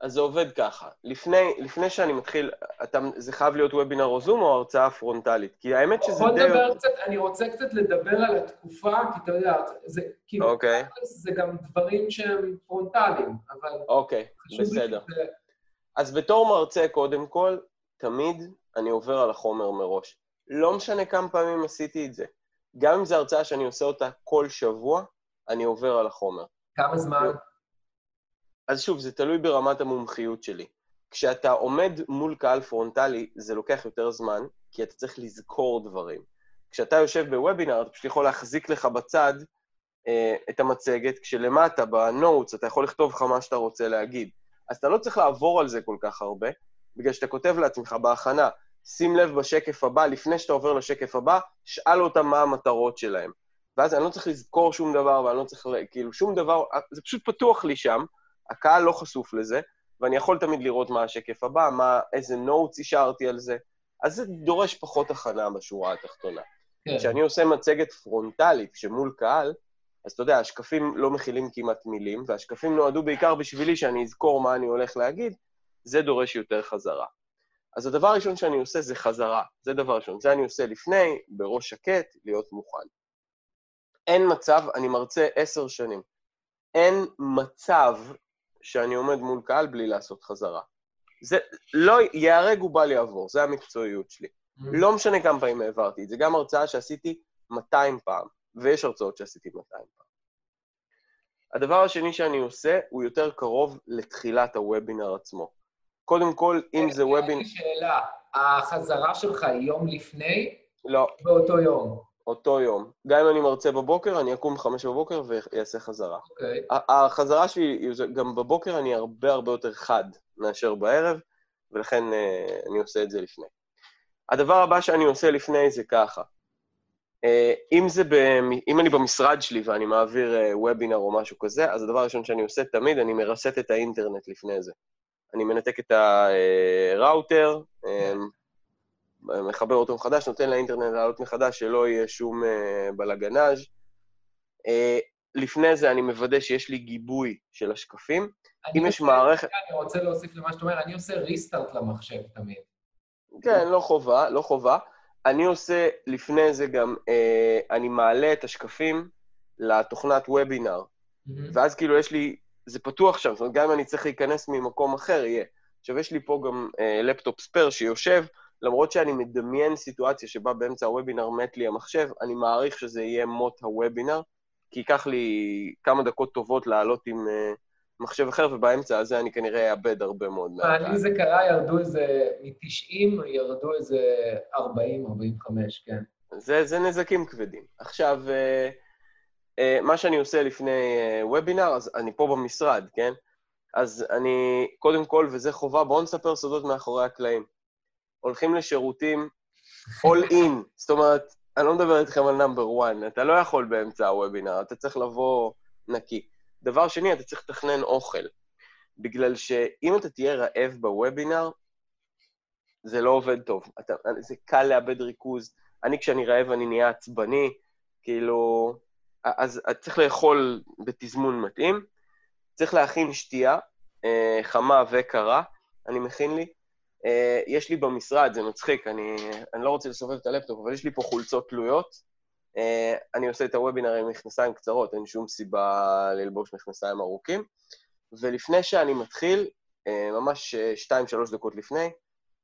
אז זה עובד ככה. לפני, לפני שאני מתחיל, אתה, זה חייב להיות וובינר או זום או הרצאה פרונטלית? כי האמת שזה די... נדבר קצת, אני רוצה קצת לדבר על התקופה, כי אתה יודע, זה כאילו, אוקיי. זה גם דברים שהם פרונטליים, אבל אוקיי, לי בסדר. שזה... אז בתור מרצה, קודם כל, תמיד אני עובר על החומר מראש. לא משנה כמה פעמים עשיתי את זה. גם אם זו הרצאה שאני עושה אותה כל שבוע, אני עובר על החומר. כמה זמן? אז שוב, זה תלוי ברמת המומחיות שלי. כשאתה עומד מול קהל פרונטלי, זה לוקח יותר זמן, כי אתה צריך לזכור דברים. כשאתה יושב בוובינר, אתה פשוט יכול להחזיק לך בצד אה, את המצגת, כשלמטה, בנוטס, אתה יכול לכתוב לך מה שאתה רוצה להגיד. אז אתה לא צריך לעבור על זה כל כך הרבה, בגלל שאתה כותב לעצמך בהכנה, שים לב בשקף הבא, לפני שאתה עובר לשקף הבא, שאל אותם מה המטרות שלהם. ואז אני לא צריך לזכור שום דבר, ואני לא צריך, כאילו, שום דבר, זה פשוט פתוח לי שם, הקהל לא חשוף לזה, ואני יכול תמיד לראות מה השקף הבא, מה, איזה נוטס השארתי על זה. אז זה דורש פחות הכנה בשורה התחתונה. כן. כשאני עושה מצגת פרונטלית שמול קהל, אז אתה יודע, השקפים לא מכילים כמעט מילים, והשקפים נועדו בעיקר בשבילי שאני אזכור מה אני הולך להגיד, זה דורש יותר חזרה. אז הדבר הראשון שאני עושה זה חזרה, זה דבר ראשון. זה אני עושה לפני, בראש שקט, להיות מוכן. אין מצב, אני מרצה עשר שנים, אין מצב שאני עומד מול קהל בלי לעשות חזרה. זה לא, ייהרג ובל יעבור, זה המקצועיות שלי. לא משנה כמה פעמים העברתי את זה, גם הרצאה שעשיתי 200 פעם, ויש הרצאות שעשיתי 200 פעם. הדבר השני שאני עושה הוא יותר קרוב לתחילת הוובינר עצמו. קודם כל, אם זה יש וובינר... לי שאלה, החזרה שלך היא יום לפני, לא, באותו יום. אותו יום. גם אם אני מרצה בבוקר, אני אקום בחמש בבוקר ואעשה חזרה. אוקיי. ה- החזרה שלי, גם בבוקר אני הרבה הרבה יותר חד מאשר בערב, ולכן אה, אני עושה את זה לפני. הדבר הבא שאני עושה לפני זה ככה. אה, אם, זה ב, אם אני במשרד שלי ואני מעביר אה, וובינר או משהו כזה, אז הדבר הראשון שאני עושה תמיד, אני מרסט את האינטרנט לפני זה. אני מנתק את הראוטר, אה, מחבר אותו מחדש, נותן לאינטרנט לעלות מחדש, שלא יהיה שום אה, בלגנאז'. אה, לפני זה אני מוודא שיש לי גיבוי של השקפים. אם יש מערכת... אני רוצה להוסיף למה שאתה אומר, אני עושה ריסטארט למחשב תמיד. כן, לא חובה, לא חובה. אני עושה לפני זה גם, אה, אני מעלה את השקפים לתוכנת וובינר, ואז כאילו יש לי, זה פתוח שם, זאת אומרת, גם אם אני צריך להיכנס ממקום אחר, יהיה. עכשיו, יש לי פה גם אה, laptop spare שיושב, למרות שאני מדמיין סיטואציה שבה באמצע הוובינר מת לי המחשב, אני מעריך שזה יהיה מות הוובינר, כי ייקח לי כמה דקות טובות לעלות עם אה, מחשב אחר, ובאמצע הזה אני כנראה אאבד הרבה מאוד מהקהל. לי זה קרה, ירדו איזה, מ-90 ירדו איזה 40, 45, כן. זה, זה נזקים כבדים. עכשיו, אה, מה שאני עושה לפני אה, וובינר, אז אני פה במשרד, כן? אז אני, קודם כל, וזה חובה, בואו נספר סודות מאחורי הקלעים. הולכים לשירותים all in, זאת אומרת, אני לא מדבר איתכם על נאמבר 1, אתה לא יכול באמצע הוובינר, אתה צריך לבוא נקי. דבר שני, אתה צריך לתכנן אוכל. בגלל שאם אתה תהיה רעב בוובינר, זה לא עובד טוב. אתה, זה קל לאבד ריכוז. אני, כשאני רעב, אני נהיה עצבני, כאילו... אז צריך לאכול בתזמון מתאים. צריך להכין שתייה, אה, חמה וקרה, אני מכין לי. אה, יש לי במשרד, זה מצחיק, אני, אני לא רוצה לסובב את הלפטופ, אבל יש לי פה חולצות תלויות. אה, אני עושה את הוובינר עם מכנסיים קצרות, אין שום סיבה ללבוש מכנסיים ארוכים. ולפני שאני מתחיל, ממש 2-3 דקות לפני,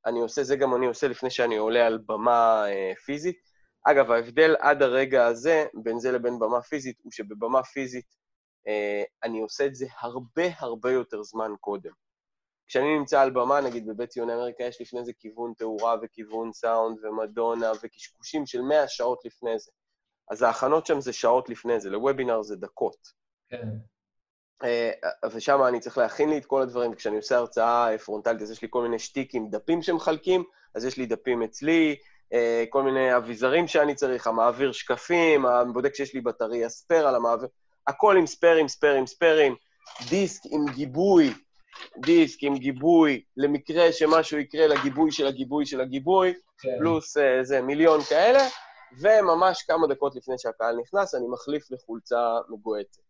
אני עושה, זה גם אני עושה לפני שאני עולה על במה פיזית. אגב, ההבדל עד הרגע הזה, בין זה לבין במה פיזית, הוא שבבמה פיזית אה, אני עושה את זה הרבה הרבה יותר זמן קודם. כשאני נמצא על במה, נגיד בבית ציוני אמריקה, יש לפני זה כיוון תאורה וכיוון סאונד ומדונה וקשקושים של 100 שעות לפני זה. אז ההכנות שם זה שעות לפני זה, לוובינר זה דקות. כן. אה, ושם אני צריך להכין לי את כל הדברים, וכשאני עושה הרצאה פרונטלית, אז יש לי כל מיני שטיקים, דפים שמחלקים, אז יש לי דפים אצלי, כל מיני אביזרים שאני צריך, המעביר שקפים, הבודק שיש לי בטריה ספייר על המעביר, הכל עם ספיירים, ספיירים, ספיירים, דיסק עם גיבוי, דיסק עם גיבוי, למקרה שמשהו יקרה לגיבוי של הגיבוי של הגיבוי, כן. פלוס איזה מיליון כאלה, וממש כמה דקות לפני שהקהל נכנס, אני מחליף לחולצה מגוהצת.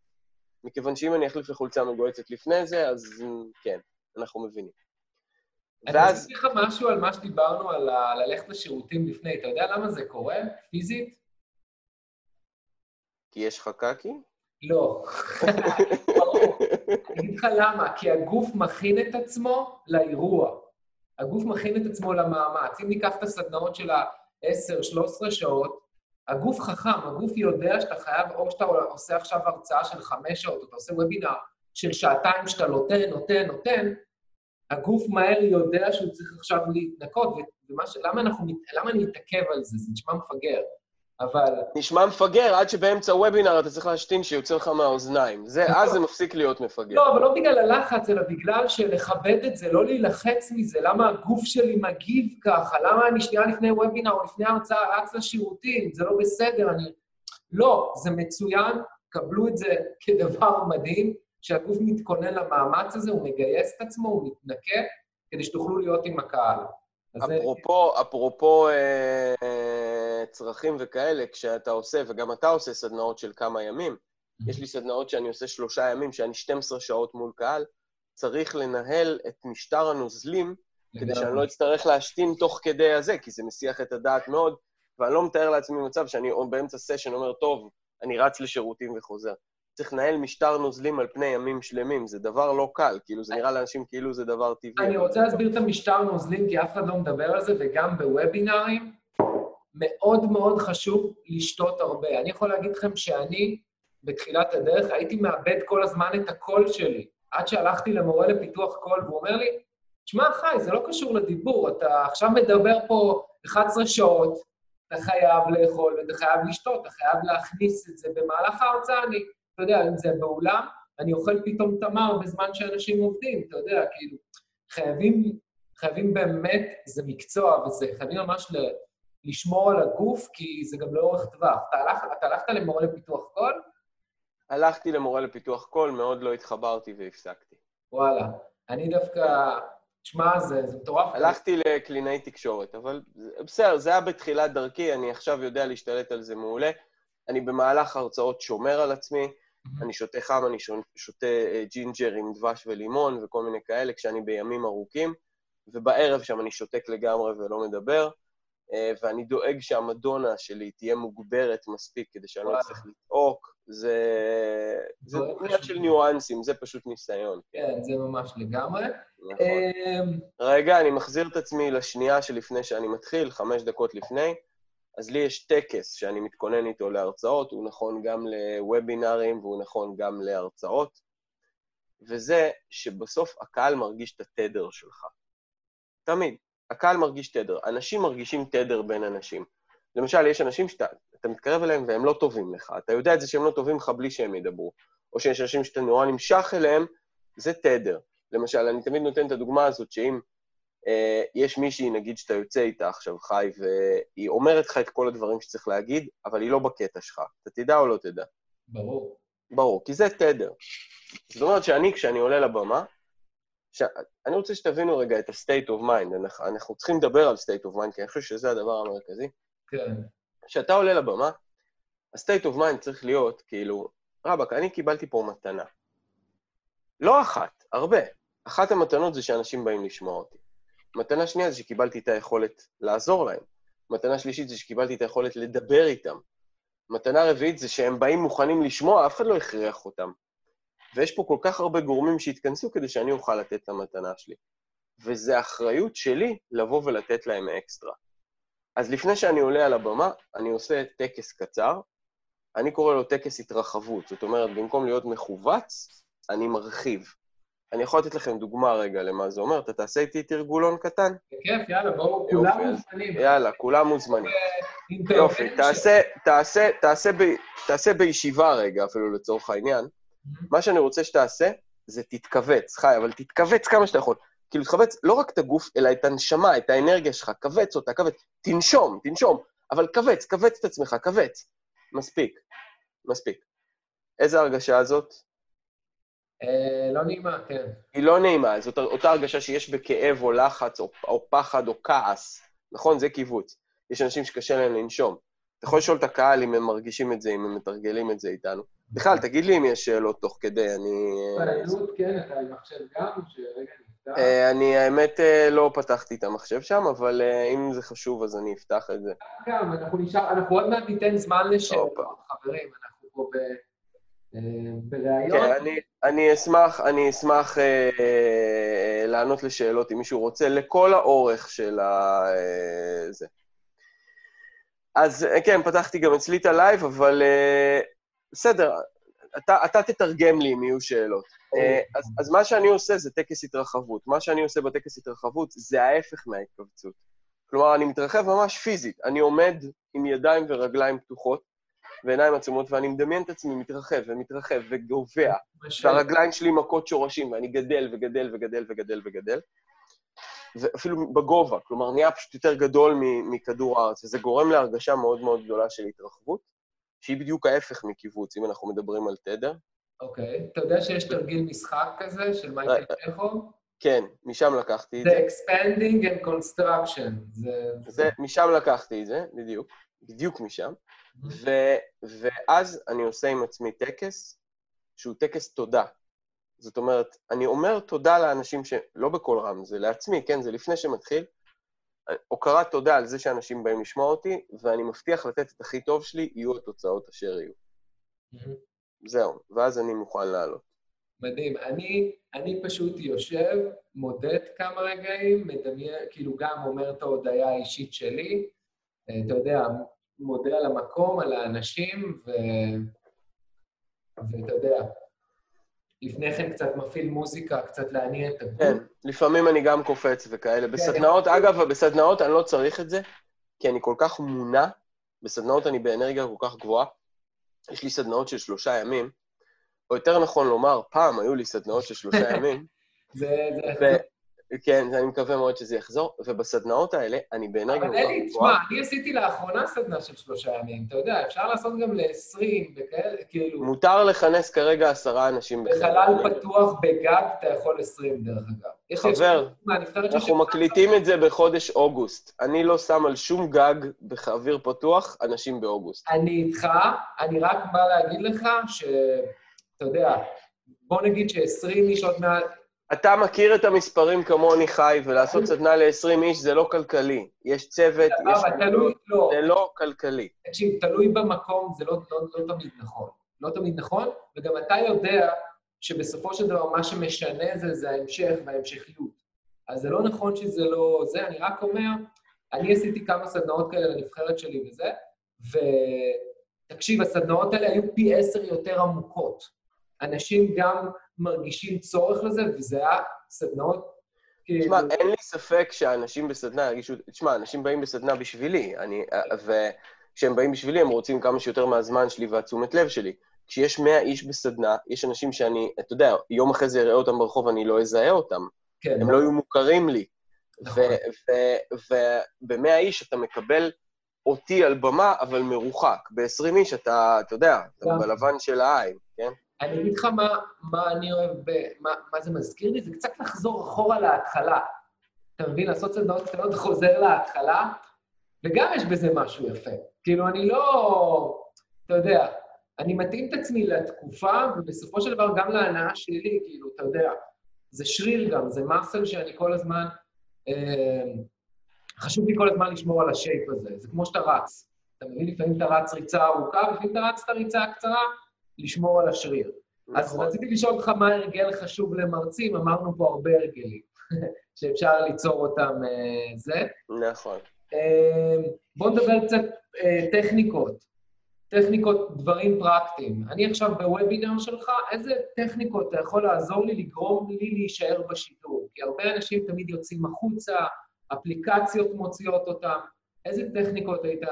מכיוון שאם אני אחליף לחולצה מגוהצת לפני זה, אז כן. אנחנו מבינים. אני להגיד לך משהו על מה שדיברנו, על. ללכת לשירותים לפני. אתה יודע למה זה קורה, פיזית? כי יש לך קקי? לא. ברור. אני אגיד לך למה, כי הגוף מכין את עצמו לאירוע. הגוף מכין את עצמו למאמץ. אם ניקח את הסדנאות של ה-10-13 שעות, הגוף חכם, הגוף יודע שאתה חייב, או שאתה עושה עכשיו הרצאה של חמש שעות, או אתה עושה וובינר של שעתיים שאתה נותן, נותן, נותן, הגוף מהר יודע שהוא צריך עכשיו להתנקות, ש... למה אנחנו... למה אני מתעכב על זה? זה נשמע מפגר. אבל... נשמע מפגר, עד שבאמצע וובינר אתה צריך להשתין שיוצא לך מהאוזניים. זה, אז זה מפסיק להיות מפגר. לא, אבל לא בגלל הלחץ, אלא בגלל שלכבד את זה, לא להילחץ מזה. למה הגוף שלי מגיב ככה? למה אני שנייה לפני וובינר או לפני הרצאה רץ לשירותים? זה לא בסדר, אני... לא, זה מצוין, קבלו את זה כדבר מדהים, שהגוף מתכונן למאמץ הזה, הוא מגייס את עצמו, הוא מתנקה, כדי שתוכלו להיות עם הקהל. אפרופו, זה... אפרופו אה, צרכים וכאלה, כשאתה עושה, וגם אתה עושה סדנאות של כמה ימים, mm-hmm. יש לי סדנאות שאני עושה שלושה ימים, שאני 12 שעות מול קהל, צריך לנהל את משטר הנוזלים, כדי שאני לא אצטרך להשתין תוך כדי הזה, כי זה מסיח את הדעת מאוד, ואני לא מתאר לעצמי מצב שאני באמצע סשן אומר, טוב, אני רץ לשירותים וחוזר. צריך לנהל משטר נוזלים על פני ימים שלמים, זה דבר לא קל, כאילו זה נראה לאנשים כאילו זה דבר טבעי. אני רוצה להסביר את המשטר נוזלים, כי אף אחד לא מדבר על זה, וגם בוובינארים, מאוד מאוד חשוב לשתות הרבה. אני יכול להגיד לכם שאני, בתחילת הדרך, הייתי מאבד כל הזמן את הקול שלי, עד שהלכתי למורה לפיתוח קול, והוא אומר לי, שמע, חי, זה לא קשור לדיבור, אתה עכשיו מדבר פה 11 שעות, אתה חייב לאכול ואתה חייב לשתות, אתה חייב להכניס את זה במהלך ההרצאה. אני אתה יודע, אם זה באולם, אני אוכל פתאום תמר בזמן שאנשים עובדים, אתה יודע, כאילו, חייבים, חייבים באמת, זה מקצוע וזה, חייבים ממש ל, לשמור על הגוף, כי זה גם לאורך טווח. אתה, הלכ, אתה הלכת למורה לפיתוח קול? הלכתי למורה לפיתוח קול, מאוד לא התחברתי והפסקתי. וואלה. אני דווקא, תשמע, זה, זה מטורף. הלכתי לקלינאי תקשורת, אבל בסדר, זה היה בתחילת דרכי, אני עכשיו יודע להשתלט על זה מעולה. אני במהלך ההרצאות שומר על עצמי, אני שותה חם, אני שותה אה, ג'ינג'ר עם דבש ולימון וכל מיני כאלה כשאני בימים ארוכים, ובערב שאני שותק לגמרי ולא מדבר, אה, ואני דואג שהמדונה שלי תהיה מוגברת מספיק כדי שאני לא אצטרך לצעוק. זה... זה עניין של ניואנסים, זה פשוט ניסיון. כן, זה ממש לגמרי. נכון. אמ, רגע, אני מחזיר את עצמי לשנייה שלפני שאני מתחיל, חמש דקות לפני. אז לי יש טקס שאני מתכונן איתו להרצאות, הוא נכון גם לוובינארים והוא נכון גם להרצאות, וזה שבסוף הקהל מרגיש את התדר שלך. תמיד. הקהל מרגיש תדר. אנשים מרגישים תדר בין אנשים. למשל, יש אנשים שאתה מתקרב אליהם והם לא טובים לך. אתה יודע את זה שהם לא טובים לך בלי שהם ידברו. או שיש אנשים שאתה נורא נמשך אליהם, זה תדר. למשל, אני תמיד נותן את הדוגמה הזאת שאם יש מישהי, נגיד שאתה יוצא איתה עכשיו, חי, והיא אומרת לך את כל הדברים שצריך להגיד, אבל היא לא בקטע שלך. אתה תדע או לא תדע? ברור. ברור, כי זה תדר. זאת אומרת שאני, כשאני עולה לבמה, ש... אני רוצה שתבינו רגע את ה-state of mind. אנחנו, אנחנו צריכים לדבר על state of mind, כי אני חושב שזה הדבר המרכזי. כן. כשאתה עולה לבמה, ה-state of mind צריך להיות, כאילו, רבאק, אני קיבלתי פה מתנה. לא אחת, הרבה. אחת המתנות זה שאנשים באים לשמוע אותי. מתנה שנייה זה שקיבלתי את היכולת לעזור להם. מתנה שלישית זה שקיבלתי את היכולת לדבר איתם. מתנה רביעית זה שהם באים מוכנים לשמוע, אף אחד לא הכריח אותם. ויש פה כל כך הרבה גורמים שהתכנסו כדי שאני אוכל לתת את המתנה שלי. וזו אחריות שלי לבוא ולתת להם אקסטרה. אז לפני שאני עולה על הבמה, אני עושה טקס קצר, אני קורא לו טקס התרחבות. זאת אומרת, במקום להיות מכווץ, אני מרחיב. אני יכול לתת לכם דוגמה רגע למה זה אומר. אתה תעשה איתי תרגולון קטן? בכיף, יאללה, בואו, כולם מוזמנים. יאללה, כולם מוזמנים. יופי, תעשה בישיבה רגע, אפילו לצורך העניין. מה שאני רוצה שתעשה, זה תתכווץ, חי, אבל תתכווץ כמה שאתה יכול. כאילו, תכווץ לא רק את הגוף, אלא את הנשמה, את האנרגיה שלך, כווץ אותה, כווץ. תנשום, תנשום, אבל כווץ, כווץ את עצמך, כווץ. מספיק, מספיק. איזה הרגשה זאת? אה, לא נעימה, כן. היא לא נעימה, זאת אותה הרגשה שיש בכאב או לחץ או, או פחד או כעס, נכון? זה קיבוץ. יש אנשים שקשה להם לנשום. אתה יכול לשאול את הקהל אם הם מרגישים את זה, אם הם מתרגלים את זה איתנו. בכלל, תגיד לי אם יש שאלות תוך כדי, אני... פעילות, כן, אתה עם מחשב גם, שרגע אה, אני, האמת, אה, לא פתחתי את המחשב שם, אבל אה, אם זה חשוב, אז אני אפתח את זה. גם, אנחנו נשאר, אנחנו עוד מעט ניתן זמן לשאלות, חברים, אנחנו פה ב... בריאיון. כן, אני, אני אשמח, אני אשמח אה, אה, לענות לשאלות, אם מישהו רוצה, לכל האורך של ה... אה, זה. אז כן, פתחתי גם אצלי את הלייב, אבל אה, בסדר, אתה, אתה תתרגם לי אם יהיו שאלות. אה, אז, אז מה שאני עושה זה טקס התרחבות. מה שאני עושה בטקס התרחבות זה ההפך מההתכווצות. כלומר, אני מתרחב ממש פיזית. אני עומד עם ידיים ורגליים פתוחות ועיניים עצומות, ואני מדמיין את עצמי מתרחב ומתרחב וגובע, והרגליים שלי מכות שורשים, ואני גדל וגדל וגדל וגדל וגדל. ואפילו בגובה, כלומר, נהיה פשוט יותר גדול מכדור הארץ, וזה גורם להרגשה מאוד מאוד גדולה של התרחבות, שהיא בדיוק ההפך מקיבוץ, אם אנחנו מדברים על תדר. אוקיי. אתה יודע שיש תרגיל משחק כזה של מייקל צ'כו? כן, משם לקחתי את זה. זה expanding and construction. זה, משם לקחתי את זה, בדיוק. בדיוק משם. ו, ואז אני עושה עם עצמי טקס, שהוא טקס תודה. זאת אומרת, אני אומר תודה לאנשים ש... לא בקול רם, זה לעצמי, כן? זה לפני שמתחיל. הוקרת תודה על זה שאנשים באים לשמוע אותי, ואני מבטיח לתת את הכי טוב שלי, יהיו התוצאות אשר יהיו. זהו, ואז אני מוכן לעלות. מדהים. אני, אני פשוט יושב, מודד כמה רגעים, מדמיין, כאילו גם אומר את ההודיה האישית שלי, אה, אתה יודע, מודה על המקום, על האנשים, ו... ואתה יודע, לפני כן קצת מפעיל מוזיקה, קצת להניע את הגוף. כן, לפעמים אני גם קופץ וכאלה. בסדנאות, אגב, בסדנאות אני לא צריך את זה, כי אני כל כך מונע, בסדנאות אני באנרגיה כל כך גבוהה. יש לי סדנאות של שלושה ימים, או יותר נכון לומר, פעם היו לי סדנאות של שלושה ימים. זה, זה... כן, אני מקווה מאוד שזה יחזור, ובסדנאות האלה, אני באנרגיה... אבל אלי, תשמע, אני עשיתי לאחרונה סדנה של שלושה ימים, אתה יודע, אפשר לעשות גם ל-20 וכאלה, כאילו... מותר לכנס כרגע עשרה אנשים בחדר. בחלל פתוח בגג אתה יכול 20, דרך אגב. חבר, אנחנו מקליטים את זה בחודש אוגוסט. אני לא שם על שום גג באוויר פתוח אנשים באוגוסט. אני איתך, אני רק בא להגיד לך ש... אתה יודע, בוא נגיד ש-20 איש עוד מעט... אתה מכיר את המספרים כמוני, חי, ולעשות סדנה ל-20 איש זה לא כלכלי. יש צוות, יש... תלוי, לא. זה לא כלכלי. תקשיב, תלוי במקום, זה לא, לא, לא תמיד נכון. לא תמיד נכון, וגם אתה יודע שבסופו של דבר מה שמשנה זה, זה ההמשך וההמשכיות. אז זה לא נכון שזה לא זה, אני רק אומר, אני עשיתי כמה סדנאות כאלה לנבחרת שלי וזה, ותקשיב, הסדנאות האלה היו פי עשר יותר עמוקות. אנשים גם מרגישים צורך לזה, וזה היה סדנאות תשמע, כאילו... אין לי ספק שאנשים בסדנה ירגישו... תשמע, אנשים באים בסדנה בשבילי, אני... וכשהם באים בשבילי, הם רוצים כמה שיותר מהזמן שלי והתשומת לב שלי. כשיש 100 איש בסדנה, יש אנשים שאני, אתה יודע, יום אחרי זה אראה אותם ברחוב, אני לא אזהה אותם. כן. הם לא יהיו מוכרים לי. נכון. וב-100 איש אתה מקבל אותי על במה, אבל מרוחק. ב-20 איש אתה, אתה יודע, אתה בלבן של העין, כן? אני אגיד לך מה, מה אני אוהב, ב, מה, מה זה מזכיר לי, זה קצת לחזור אחורה להתחלה. אתה מבין? לעשות סדנאות קטנות חוזר להתחלה, וגם יש בזה משהו יפה. כאילו, אני לא... אתה יודע, אני מתאים את עצמי לתקופה, ובסופו של דבר גם להנאה שלי, כאילו, אתה יודע, זה שריר גם, זה מסל שאני כל הזמן... אה, חשוב לי כל הזמן לשמור על השייפ הזה. זה כמו שאתה רץ. אתה מבין? לפעמים אתה רץ ריצה ארוכה, ולפעמים אתה רץ את הריצה הקצרה, לשמור על השריר. נכון. אז רציתי לשאול אותך מה הרגל חשוב למרצים, אמרנו פה הרבה הרגלים, שאפשר ליצור אותם uh, זה. נכון. Uh, בואו נדבר קצת uh, טכניקות. טכניקות, דברים פרקטיים. אני עכשיו בוובינר שלך, איזה טכניקות אתה יכול לעזור לי לגרום לי להישאר בשידור? כי הרבה אנשים תמיד יוצאים החוצה, אפליקציות מוציאות אותם. איזה טכניקות היית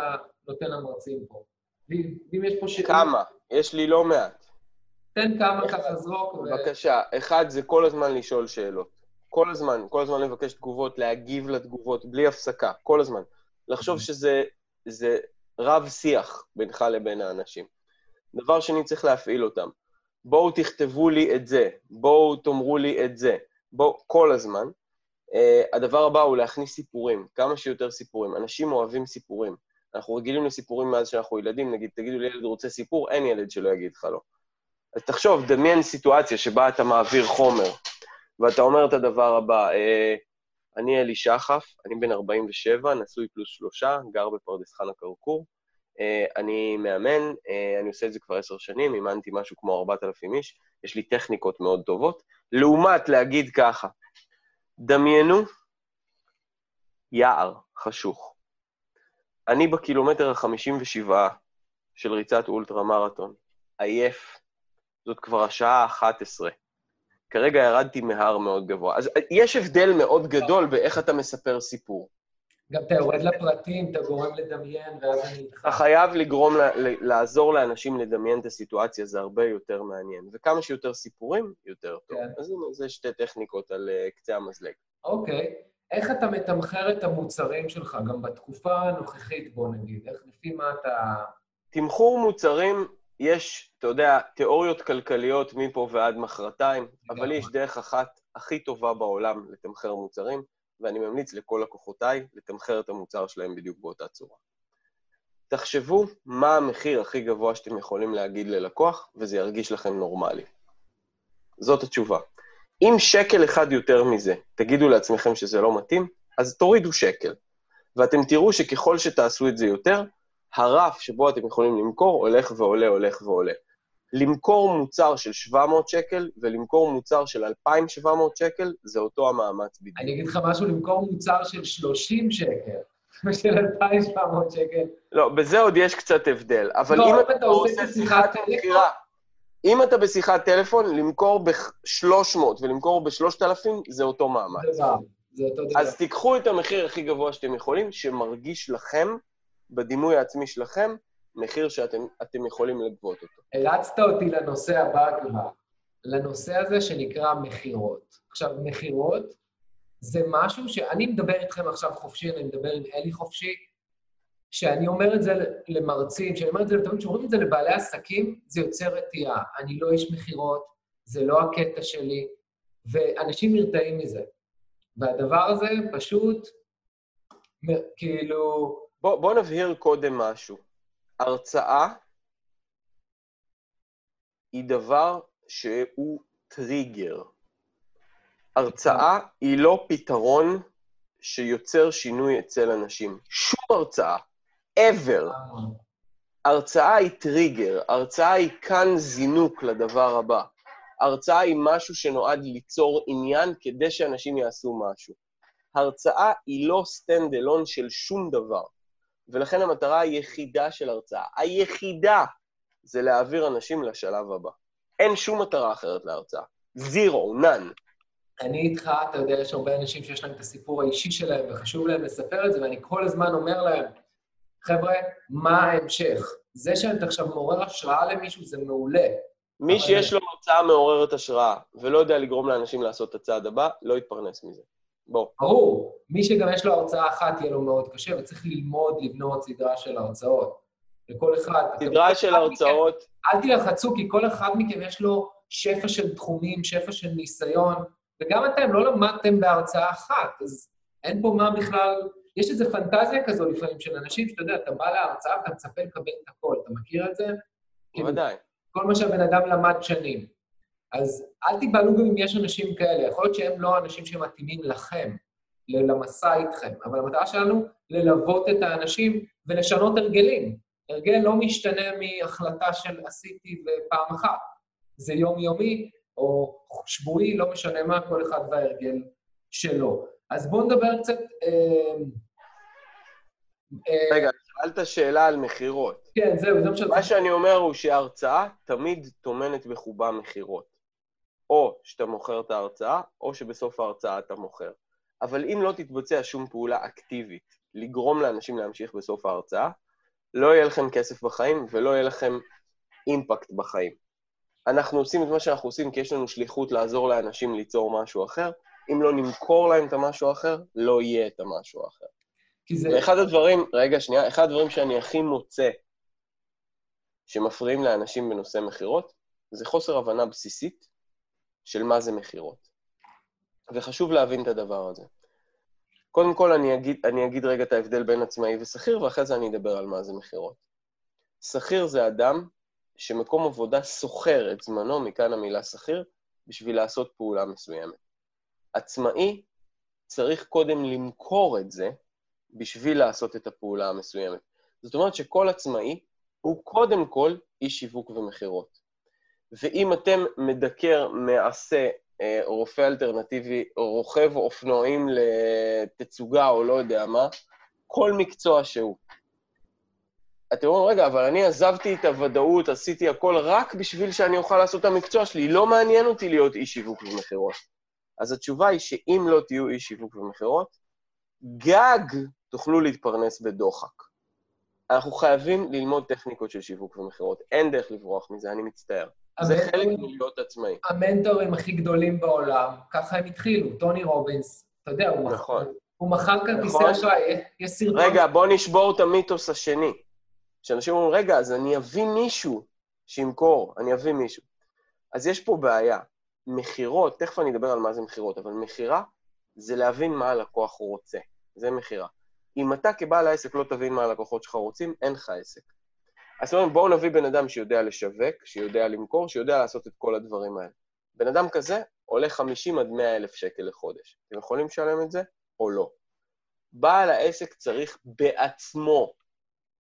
נותן למרצים פה? ואם יש פה שאלות... כמה? יש לי לא מעט. תן כמה ככה זרוק. בבקשה. ו... אחד, זה כל הזמן לשאול שאלות. כל הזמן, כל הזמן לבקש תגובות, להגיב לתגובות, בלי הפסקה, כל הזמן. לחשוב שזה זה רב-שיח בינך לבין האנשים. דבר שני, צריך להפעיל אותם. בואו תכתבו לי את זה, בואו תאמרו לי את זה, בואו, כל הזמן. Uh, הדבר הבא הוא להכניס סיפורים, כמה שיותר סיפורים. אנשים אוהבים סיפורים. אנחנו רגילים לסיפורים מאז שאנחנו ילדים, נגיד, תגידו לי, ילד רוצה סיפור, אין ילד שלא יגיד לך לא. אז תחשוב, דמיין סיטואציה שבה אתה מעביר חומר, ואתה אומר את הדבר הבא, אה, אני אלי שחף, אני בן 47, נשוי פלוס שלושה, גר בפרדס חנה כרכור. אה, אני מאמן, אה, אני עושה את זה כבר עשר שנים, אימנתי משהו כמו 4,000 איש, יש לי טכניקות מאוד טובות. לעומת להגיד ככה, דמיינו יער חשוך. אני בקילומטר ה-57 של ריצת אולטרה מרתון, עייף, זאת כבר השעה ה-11. כרגע ירדתי מהר מאוד גבוה. אז יש הבדל מאוד גדול באיך אתה מספר סיפור. גם אתה יורד לפרטים, אתה גורם לדמיין, ואז אני איתך. אתה חייב לגרום, לעזור לאנשים לדמיין את הסיטואציה, זה הרבה יותר מעניין. וכמה שיותר סיפורים, יותר טוב. כן. אז זה שתי טכניקות על uh, קצה המזלג. אוקיי. איך אתה מתמחר את המוצרים שלך, גם בתקופה הנוכחית, בוא נגיד? איך, לפי מה אתה... תמחור מוצרים, יש, אתה יודע, תיאוריות כלכליות מפה ועד מחרתיים, אבל יש דרך אחת הכי טובה בעולם לתמחר מוצרים, ואני ממליץ לכל לקוחותיי לתמחר את המוצר שלהם בדיוק באותה צורה. תחשבו מה המחיר הכי גבוה שאתם יכולים להגיד ללקוח, וזה ירגיש לכם נורמלי. זאת התשובה. אם שקל אחד יותר מזה, תגידו לעצמכם שזה לא מתאים, אז תורידו שקל. ואתם תראו שככל שתעשו את זה יותר, הרף שבו אתם יכולים למכור הולך ועולה, הולך ועולה. למכור מוצר של 700 שקל ולמכור מוצר של 2,700 שקל, זה אותו המאמץ בדיוק. אני אגיד לך משהו, למכור מוצר של 30 שקל ושל 2,700 שקל. לא, בזה עוד יש קצת הבדל. אבל לא, אם אתה עושה שיחת מכירה, אם אתה בשיחת טלפון, למכור ב-300 ולמכור ב-3,000, זה אותו מאמץ. זה זה אותו דבר. אז תיקחו את המחיר הכי גבוה שאתם יכולים, שמרגיש לכם, בדימוי העצמי שלכם, מחיר שאתם יכולים לגבות אותו. הרצת אותי לנושא הבא כבר, לנושא הזה שנקרא מכירות. עכשיו, מכירות זה משהו שאני מדבר איתכם עכשיו חופשי, אני מדבר עם אלי חופשי, כשאני אומר את זה למרצים, כשאני אומר את זה לתמיד, כשאומרים את זה לבעלי עסקים, זה יוצר רתיעה. אני לא איש מכירות, זה לא הקטע שלי, ואנשים נרתעים מזה. והדבר הזה פשוט, כאילו... בוא, בוא נבהיר קודם משהו. הרצאה היא דבר שהוא טריגר. הרצאה היא לא פתרון שיוצר שינוי אצל אנשים. שום הרצאה, ever. הרצאה היא טריגר, הרצאה היא כן זינוק לדבר הבא. הרצאה היא משהו שנועד ליצור עניין כדי שאנשים יעשו משהו. הרצאה היא לא stand alone של שום דבר. ולכן המטרה היחידה של הרצאה, היחידה, זה להעביר אנשים לשלב הבא. אין שום מטרה אחרת להרצאה. zero, none. אני איתך, אתה יודע, יש הרבה אנשים שיש להם את הסיפור האישי שלהם, וחשוב להם לספר את זה, ואני כל הזמן אומר להם, חבר'ה, מה ההמשך? זה שאתה עכשיו מעורר השראה למישהו, זה מעולה. מי שיש לו הרצאה מעוררת השראה ולא יודע לגרום לאנשים לעשות את הצעד הבא, לא יתפרנס מזה. בוא. ברור. מי שגם יש לו הרצאה אחת, יהיה לו מאוד קשה, וצריך ללמוד לבנות סדרה של הרצאות. לכל אחד. סדרה של הרצאות... מכם, אל תלחצו, כי כל אחד מכם יש לו שפע של תחומים, שפע של ניסיון, וגם אתם לא למדתם בהרצאה אחת, אז אין פה מה בכלל... יש איזו פנטזיה כזו לפעמים של אנשים, שאתה יודע, אתה בא להרצאה ואתה מצפה לקבל את הכל. אתה מכיר את זה? בוודאי. כל מה שהבן אדם למד שנים. אז אל תיבהלו גם אם יש אנשים כאלה. יכול להיות שהם לא האנשים שמתאימים לכם, למסע איתכם, אבל המטרה שלנו ללוות את האנשים ולשנות הרגלים. הרגל לא משתנה מהחלטה של עשיתי ופעם אחת. זה יומיומי או שבועי, לא משנה מה, כל אחד וההרגל שלו. אז בואו נדבר קצת... אה, אה, רגע, שאלת שאלה על מכירות. כן, זהו, זה מה שאני... מה שאני אומר הוא שההרצאה תמיד טומנת בחובה מכירות. או שאתה מוכר את ההרצאה, או שבסוף ההרצאה אתה מוכר. אבל אם לא תתבצע שום פעולה אקטיבית לגרום לאנשים להמשיך בסוף ההרצאה, לא יהיה לכם כסף בחיים ולא יהיה לכם אימפקט בחיים. אנחנו עושים את מה שאנחנו עושים כי יש לנו שליחות לעזור לאנשים ליצור משהו אחר. אם לא נמכור להם את המשהו האחר, לא יהיה את המשהו האחר. כי זה... ואחד הדברים, רגע, שנייה, אחד הדברים שאני הכי מוצא שמפריעים לאנשים בנושא מכירות, זה חוסר הבנה בסיסית של מה זה מכירות. וחשוב להבין את הדבר הזה. קודם כל, אני אגיד, אני אגיד רגע את ההבדל בין עצמאי ושכיר, ואחרי זה אני אדבר על מה זה מכירות. שכיר זה אדם שמקום עבודה סוחר את זמנו, מכאן המילה שכיר, בשביל לעשות פעולה מסוימת. עצמאי צריך קודם למכור את זה בשביל לעשות את הפעולה המסוימת. זאת אומרת שכל עצמאי הוא קודם כל איש שיווק ומכירות. ואם אתם מדקר מעשה אה, רופא אלטרנטיבי, רוכב אופנועים לתצוגה או לא יודע מה, כל מקצוע שהוא. אתם אומרים, רגע, אבל אני עזבתי את הוודאות, עשיתי הכל רק בשביל שאני אוכל לעשות את המקצוע שלי, לא מעניין אותי להיות איש שיווק ומכירות. אז התשובה היא שאם לא תהיו איש שיווק ומכירות, גג תוכלו להתפרנס בדוחק. אנחנו חייבים ללמוד טכניקות של שיווק ומכירות. אין דרך לברוח מזה, אני מצטער. זה חלק מלהיות עצמאי. המנטורים הכי גדולים בעולם, ככה הם התחילו. טוני רובינס, אתה יודע, הוא, נכון. הוא, הוא מכר כרטיסי נכון. אשראי, יש סרטון... רגע, בוא נשבור את המיתוס השני. שאנשים אומרים, רגע, אז אני אביא מישהו שימכור, אני אביא מישהו. אז יש פה בעיה. מכירות, תכף אני אדבר על מה זה מכירות, אבל מכירה זה להבין מה הלקוח רוצה. זה מכירה. אם אתה כבעל העסק לא תבין מה הלקוחות שלך רוצים, אין לך עסק. אז אומרים, בואו נביא בן אדם שיודע לשווק, שיודע למכור, שיודע לעשות את כל הדברים האלה. בן אדם כזה עולה 50 עד 100 אלף שקל לחודש. אתם יכולים לשלם את זה או לא? בעל העסק צריך בעצמו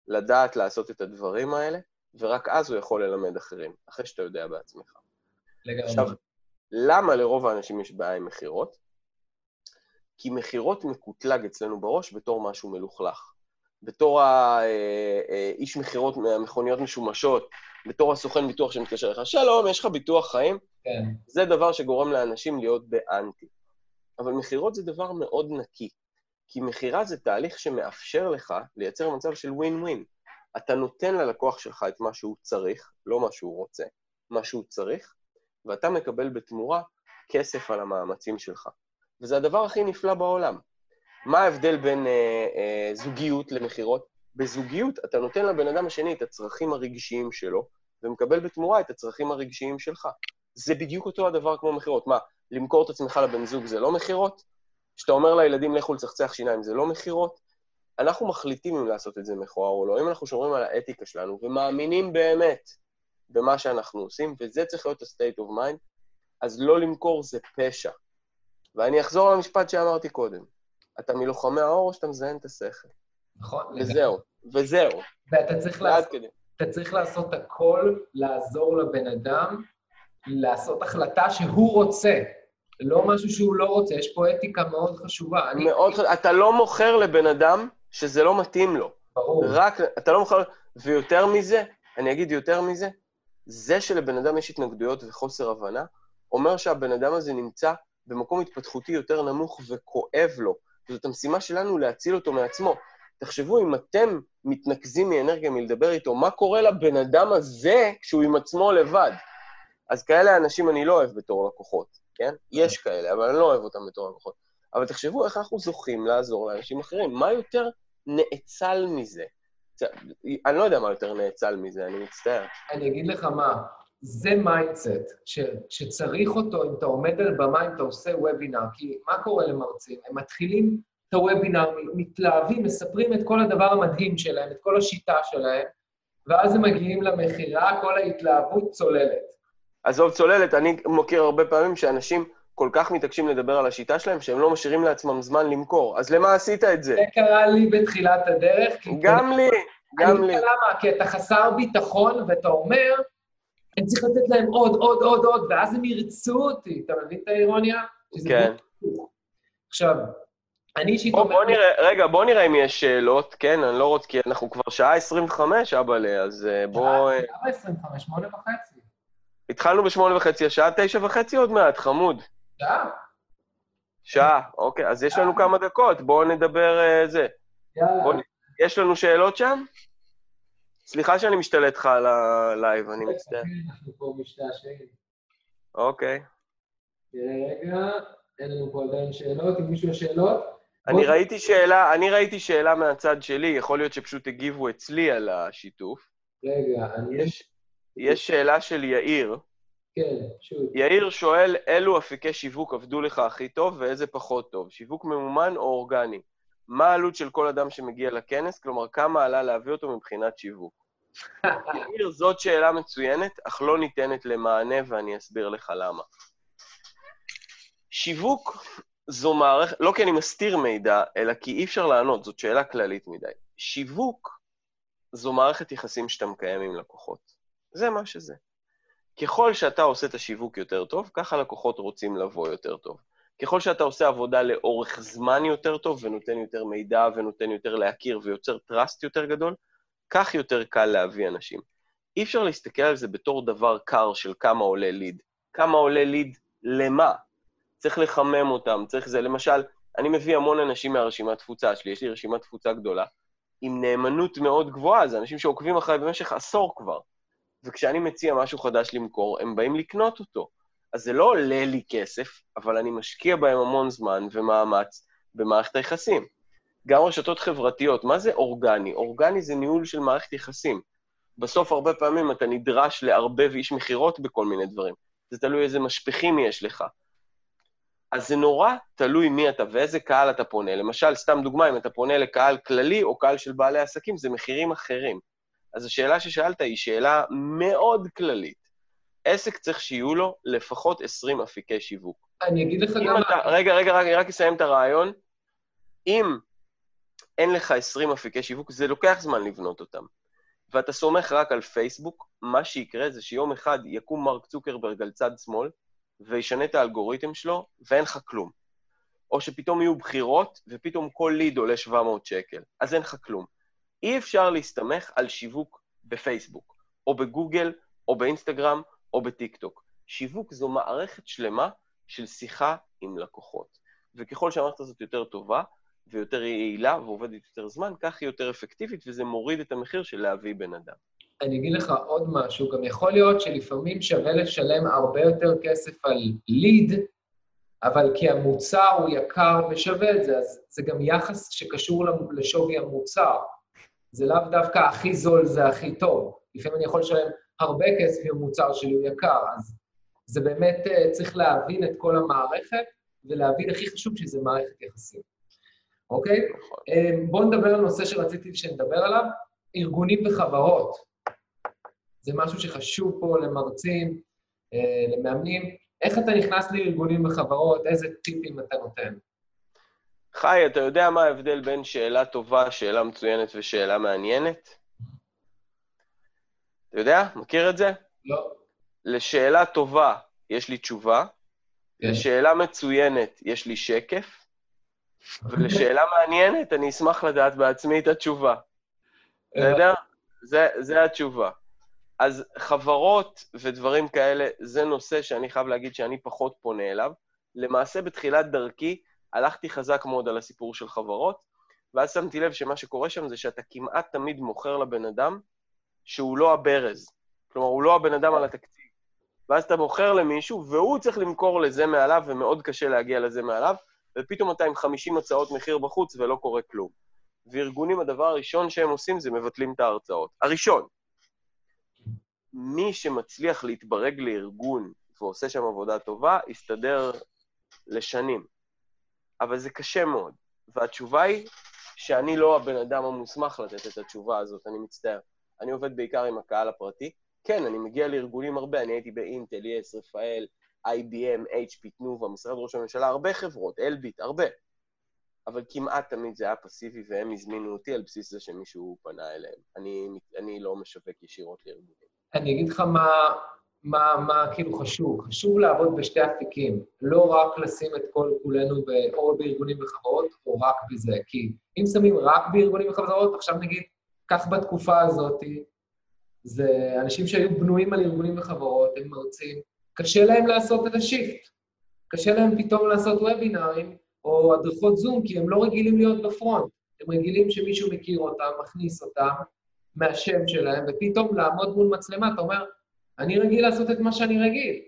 לדעת לעשות את הדברים האלה, ורק אז הוא יכול ללמד אחרים, אחרי שאתה יודע בעצמך. לגמרי. עכשיו, למה לרוב האנשים יש בעיה עם מכירות? כי מכירות מקוטלג אצלנו בראש בתור משהו מלוכלך. בתור האיש מכירות מהמכוניות משומשות, בתור הסוכן ביטוח שמתקשר לך, שלום, יש לך ביטוח חיים? כן. זה דבר שגורם לאנשים להיות באנטי. אבל מכירות זה דבר מאוד נקי, כי מכירה זה תהליך שמאפשר לך לייצר מצב של ווין ווין. אתה נותן ללקוח שלך את מה שהוא צריך, לא מה שהוא רוצה, מה שהוא צריך, ואתה מקבל בתמורה כסף על המאמצים שלך. וזה הדבר הכי נפלא בעולם. מה ההבדל בין אה, אה, זוגיות למכירות? בזוגיות אתה נותן לבן אדם השני את הצרכים הרגשיים שלו, ומקבל בתמורה את הצרכים הרגשיים שלך. זה בדיוק אותו הדבר כמו מכירות. מה, למכור את עצמך לבן זוג זה לא מכירות? כשאתה אומר לילדים לכו לצחצח שיניים זה לא מכירות? אנחנו מחליטים אם לעשות את זה מכוער או לא. אם אנחנו שומרים על האתיקה שלנו ומאמינים באמת במה שאנחנו עושים, וזה צריך להיות ה-state of mind, אז לא למכור זה פשע. ואני אחזור למשפט שאמרתי קודם. אתה מלוחמי האור או שאתה מזיין את השכל? נכון. וזהו, וזהו. ואתה צריך, לעשות, כדי. אתה צריך לעשות הכל, לעזור לבן אדם, לעשות החלטה שהוא רוצה, לא משהו שהוא לא רוצה. יש פה אתיקה מאוד חשובה. אני... מאוד חשוב, אתה לא מוכר לבן אדם שזה לא מתאים לו. ברור. רק, אתה לא מוכר, ויותר מזה, אני אגיד יותר מזה, זה שלבן אדם יש התנגדויות וחוסר הבנה, אומר שהבן אדם הזה נמצא במקום התפתחותי יותר נמוך וכואב לו. זאת המשימה שלנו להציל אותו מעצמו. תחשבו, אם אתם מתנקזים מאנרגיה מלדבר איתו, מה קורה לבן אדם הזה כשהוא עם עצמו לבד? אז כאלה אנשים אני לא אוהב בתור לקוחות, כן? יש כאלה, אבל אני לא אוהב אותם בתור לקוחות. אבל תחשבו איך אנחנו זוכים לעזור לאנשים אחרים. מה יותר נאצל מזה? אני לא יודע מה יותר נאצל מזה, אני מצטער. אני אגיד לך מה, זה mindset שצריך אותו אם אתה עומד על במה, אם אתה עושה וובינר, כי מה קורה למרצים? הם מתחילים את הוובינר, מתלהבים, מספרים את כל הדבר המדהים שלהם, את כל השיטה שלהם, ואז הם מגיעים למכירה, כל ההתלהבות צוללת. עזוב צוללת, אני מכיר הרבה פעמים שאנשים כל כך מתעקשים לדבר על השיטה שלהם, שהם לא משאירים לעצמם זמן למכור. אז למה עשית את זה? זה קרה לי בתחילת הדרך. גם לי, גם לי. למה, כי אתה חסר ביטחון, ואתה אומר, אני צריך לתת להם עוד, עוד, עוד, עוד, ואז הם ירצו אותי. אתה מבין את האירוניה? כן. עכשיו, אני אישית אומר... בוא נראה, רגע, בוא נראה אם יש שאלות, כן? אני לא רוצה, כי אנחנו כבר שעה 25, אבאלה, אז אה, בוא... אה, למה 25? שמונה וחצי. התחלנו בשמונה וחצי, השעה תשע וחצי עוד מעט, חמוד. שעה? שעה, אוקיי, אז יש לנו כמה דקות, בואו נדבר אה, זה. יאללה. בוא יש לנו שאלות שם? סליחה שאני משתלט לך על הלייב, אני מצטער. אנחנו פה משתעשעים. אוקיי. רגע, אין לנו פה עדיין שאלות. אם מישהו יש שאלות? אני ראיתי שאלה, אני ראיתי שאלה מהצד שלי, יכול להיות שפשוט הגיבו אצלי על השיתוף. רגע, אני... יש, יש שאלה של יאיר. כן, שוט. יאיר שואל, אילו אפיקי שיווק עבדו לך הכי טוב ואיזה פחות טוב? שיווק ממומן או אורגני? מה העלות של כל אדם שמגיע לכנס? כלומר, כמה עלה להביא אותו מבחינת שיווק? יאיר, זאת שאלה מצוינת, אך לא ניתנת למענה, ואני אסביר לך למה. שיווק זו מערכת, לא כי אני מסתיר מידע, אלא כי אי אפשר לענות, זאת שאלה כללית מדי. שיווק זו מערכת יחסים שאתה מקיים עם לקוחות. זה מה שזה. ככל שאתה עושה את השיווק יותר טוב, ככה לקוחות רוצים לבוא יותר טוב. ככל שאתה עושה עבודה לאורך זמן יותר טוב, ונותן יותר מידע, ונותן יותר להכיר, ויוצר טראסט יותר גדול, כך יותר קל להביא אנשים. אי אפשר להסתכל על זה בתור דבר קר של כמה עולה ליד. כמה עולה ליד למה? צריך לחמם אותם, צריך זה. למשל, אני מביא המון אנשים מהרשימת תפוצה שלי, יש לי רשימת תפוצה גדולה, עם נאמנות מאוד גבוהה, זה אנשים שעוקבים אחריי במשך עשור כבר. וכשאני מציע משהו חדש למכור, הם באים לקנות אותו. אז זה לא עולה לי כסף, אבל אני משקיע בהם המון זמן ומאמץ במערכת היחסים. גם רשתות חברתיות, מה זה אורגני? אורגני זה ניהול של מערכת יחסים. בסוף הרבה פעמים אתה נדרש לערבב איש מכירות בכל מיני דברים. זה תלוי איזה משפיכים יש לך. אז זה נורא תלוי מי אתה ואיזה קהל אתה פונה. למשל, סתם דוגמה, אם אתה פונה לקהל כללי או קהל של בעלי עסקים, זה מחירים אחרים. אז השאלה ששאלת היא שאלה מאוד כללית. עסק צריך שיהיו לו לפחות 20 אפיקי שיווק. אני אגיד לך גם... אתה, רגע, רגע, אני רק אסיים את הרעיון. אם אין לך 20 אפיקי שיווק, זה לוקח זמן לבנות אותם. ואתה סומך רק על פייסבוק, מה שיקרה זה שיום אחד יקום מרק צוקרברג על צד שמאל, וישנה את האלגוריתם שלו, ואין לך כלום. או שפתאום יהיו בחירות, ופתאום כל ליד עולה 700 שקל. אז אין לך כלום. אי אפשר להסתמך על שיווק בפייסבוק, או בגוגל, או באינסטגרם, או בטיקטוק. שיווק זו מערכת שלמה של שיחה עם לקוחות. וככל שהמערכת הזאת יותר טובה, ויותר יעילה ועובדת יותר זמן, כך היא יותר אפקטיבית, וזה מוריד את המחיר של להביא בן אדם. אני אגיד לך עוד משהו, גם יכול להיות שלפעמים שווה לשלם הרבה יותר כסף על ליד, אבל כי המוצר הוא יקר ושווה את זה, אז זה גם יחס שקשור לשווי המוצר. זה לאו דווקא הכי זול זה הכי טוב. לפעמים אני יכול לשלם הרבה כסף אם המוצר שלי הוא יקר, אז זה באמת, אה, צריך להבין את כל המערכת, ולהבין הכי חשוב שזה מערכת יחסים. אוקיי? נכון. אה, בואו נדבר על נושא שרציתי שנדבר עליו, ארגונים וחברות. זה משהו שחשוב פה למרצים, אה, למאמנים. איך אתה נכנס לארגונים וחברות? איזה טיפים אתה נותן? חי, אתה יודע מה ההבדל בין שאלה טובה, שאלה מצוינת ושאלה מעניינת? אתה יודע? מכיר את זה? לא. לשאלה טובה יש לי תשובה, כן. לשאלה מצוינת יש לי שקף, ולשאלה מעניינת אני אשמח לדעת בעצמי את התשובה. אתה יודע? זה, זה התשובה. אז חברות ודברים כאלה, זה נושא שאני חייב להגיד שאני פחות פונה אליו. למעשה, בתחילת דרכי, הלכתי חזק מאוד על הסיפור של חברות, ואז שמתי לב שמה שקורה שם זה שאתה כמעט תמיד מוכר לבן אדם שהוא לא הברז. כלומר, הוא לא הבן אדם על התקציב. ואז אתה מוכר למישהו, והוא צריך למכור לזה מעליו, ומאוד קשה להגיע לזה מעליו, ופתאום אתה עם 50 הצעות מחיר בחוץ ולא קורה כלום. וארגונים, הדבר הראשון שהם עושים זה מבטלים את ההרצאות. הראשון. מי שמצליח להתברג לארגון ועושה שם עבודה טובה, יסתדר לשנים. אבל זה קשה מאוד. והתשובה היא שאני לא הבן אדם המוסמך לתת את התשובה הזאת, אני מצטער. אני עובד בעיקר עם הקהל הפרטי. כן, אני מגיע לארגונים הרבה, אני הייתי באינטל, יס, רפאל, IBM, HP, תנובה, משרד ראש הממשלה, הרבה חברות, אלביט, הרבה. אבל כמעט תמיד זה היה פסיבי, והם הזמינו אותי על בסיס זה שמישהו פנה אליהם. אני, אני לא משווק ישירות לארגונים. אני אגיד לך מה, מה, מה כאילו חשוב. חשוב לעבוד בשתי אפיקים, לא רק לשים את כל כולנו ב, או בארגונים וחברות, או רק בזה. כי אם שמים רק בארגונים וחברות, עכשיו נגיד, כך בתקופה הזאת, זה אנשים שהיו בנויים על ארגונים וחברות, הם מרצים, קשה להם לעשות את השיפט. קשה להם פתאום לעשות וובינארים או הדרכות זום, כי הם לא רגילים להיות בפרונט. הם רגילים שמישהו מכיר אותם, מכניס אותם מהשם שלהם, ופתאום לעמוד מול מצלמה, אתה אומר, אני רגיל לעשות את מה שאני רגיל.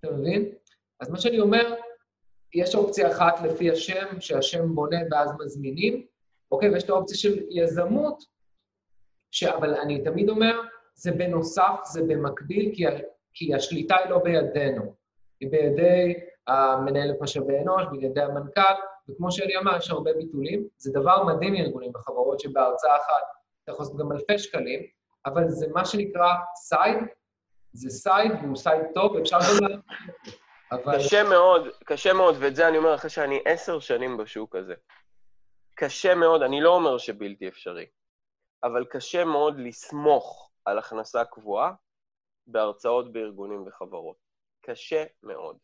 אתה מבין? אז מה שאני אומר, יש אופציה אחת לפי השם, שהשם בונה ואז מזמינים, אוקיי? ויש את האופציה של יזמות, ש... אבל אני תמיד אומר, זה בנוסף, זה במקביל, כי, כי השליטה היא לא בידינו, היא בידי המנהל משאבי אנוש, בידי המנכ"ל, וכמו שאלי אמר, יש הרבה ביטולים. זה דבר מדהים ארגונים וחברות שבהרצאה אחת אתה יכול לעשות גם אלפי שקלים, אבל זה מה שנקרא side, זה side, והוא side טוב, אפשר גם. אבל... קשה מאוד, קשה מאוד, ואת זה אני אומר אחרי שאני עשר שנים בשוק הזה. קשה מאוד, אני לא אומר שבלתי אפשרי, אבל קשה מאוד לסמוך על הכנסה קבועה בהרצאות בארגונים וחברות. קשה מאוד.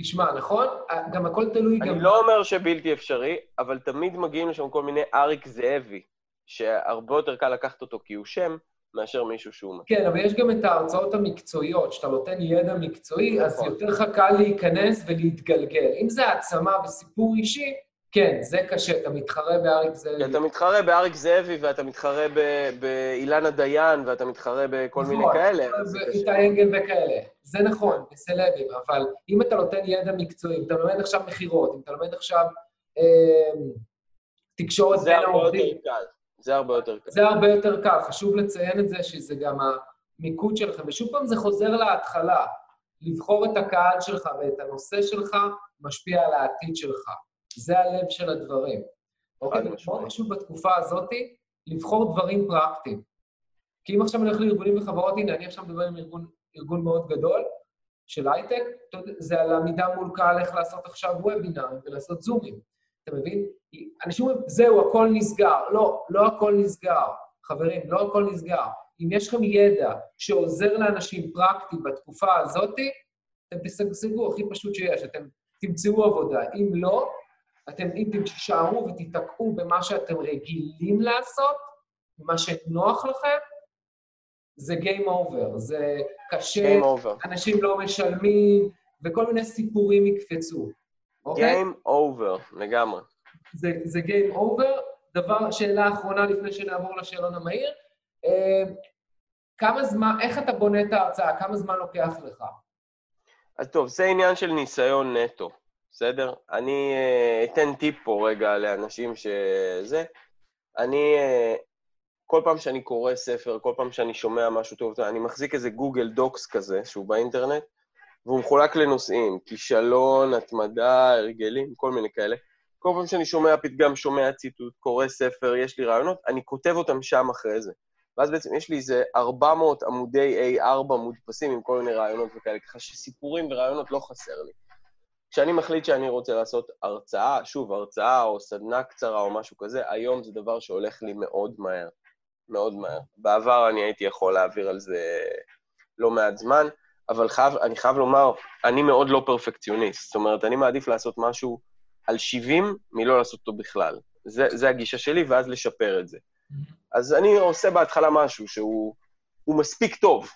תשמע, נכון? גם הכל תלוי גם... אני לא אומר שבלתי אפשרי, אבל תמיד מגיעים לשם כל מיני אריק זאבי, שהרבה יותר קל לקחת אותו כי הוא שם, מאשר מישהו שהוא. כן, אבל יש גם את ההרצאות המקצועיות, שאתה נותן ידע מקצועי, אז נכון. יותר לך קל להיכנס ולהתגלגל. אם זה העצמה וסיפור אישי, כן, זה קשה, אתה מתחרה באריק זאבי. אתה מתחרה באריק זאבי, ואתה מתחרה באילנה דיין, ואתה מתחרה בכל מיני נכון, כאלה, זה ואיתי קשה. אנגל וכאלה. זה נכון, בסלבים, אבל אם אתה נותן ידע מקצועי, אם אתה לומד עכשיו מכירות, אם אתה לומד עכשיו אה, תקשורת זה בין הרבה העובדים, יותר קל. זה הרבה יותר קל. זה הרבה יותר קל. חשוב לציין את זה, שזה גם המיקוד שלכם. ושוב פעם, זה חוזר להתחלה. לבחור את הקהל שלך ואת הנושא שלך משפיע על העתיד שלך. זה הלב של הדברים. אוקיי? ומאוד. חשוב בתקופה הזאת לבחור דברים פרקטיים. כי אם עכשיו אני הולך לארגונים וחברות, הנה, אני עכשיו מדבר עם ארגון, ארגון מאוד גדול של הייטק, זה על עמידה מול קהל, איך לעשות עכשיו וובינארים ולעשות זומים. אתה מבין? אנשים אומרים, זהו, הכל נסגר. לא, לא הכל נסגר. חברים, לא הכל נסגר. אם יש לכם ידע שעוזר לאנשים פרקטי בתקופה הזאת, אתם תשגשגו הכי פשוט שיש, אתם תמצאו עבודה. אם לא, אתם, אם תישארו ותיתקעו במה שאתם רגילים לעשות, במה שנוח לכם, זה Game Over, זה קשה, over. אנשים לא משלמים, וכל מיני סיפורים יקפצו. אוקיי? Game over, לגמרי. זה, זה Game Over. דבר, שאלה אחרונה לפני שנעבור לשאלון המהיר. אה, כמה זמן, איך אתה בונה את ההרצאה? כמה זמן לוקח לך? אז טוב, זה עניין של ניסיון נטו, בסדר? אני אה, אתן טיפ פה רגע לאנשים שזה. אני, אה, כל פעם שאני קורא ספר, כל פעם שאני שומע משהו טוב, אני מחזיק איזה גוגל דוקס כזה, שהוא באינטרנט, והוא מחולק לנושאים, כישלון, התמדה, הרגלים, כל מיני כאלה. כל פעם שאני שומע פתגם, שומע ציטוט, קורא ספר, יש לי רעיונות, אני כותב אותם שם אחרי זה. ואז בעצם יש לי איזה 400 עמודי A4 מודפסים עם כל מיני רעיונות וכאלה, ככה שסיפורים ורעיונות לא חסר לי. כשאני מחליט שאני רוצה לעשות הרצאה, שוב, הרצאה או סדנה קצרה או משהו כזה, היום זה דבר שהולך לי מאוד מהר. מאוד מהר. בעבר אני הייתי יכול להעביר על זה לא מעט זמן, אבל חייב, אני חייב לומר, אני מאוד לא פרפקציוניסט. זאת אומרת, אני מעדיף לעשות משהו על 70 מלא לעשות אותו בכלל. זה, זה הגישה שלי, ואז לשפר את זה. אז אני עושה בהתחלה משהו שהוא הוא מספיק טוב,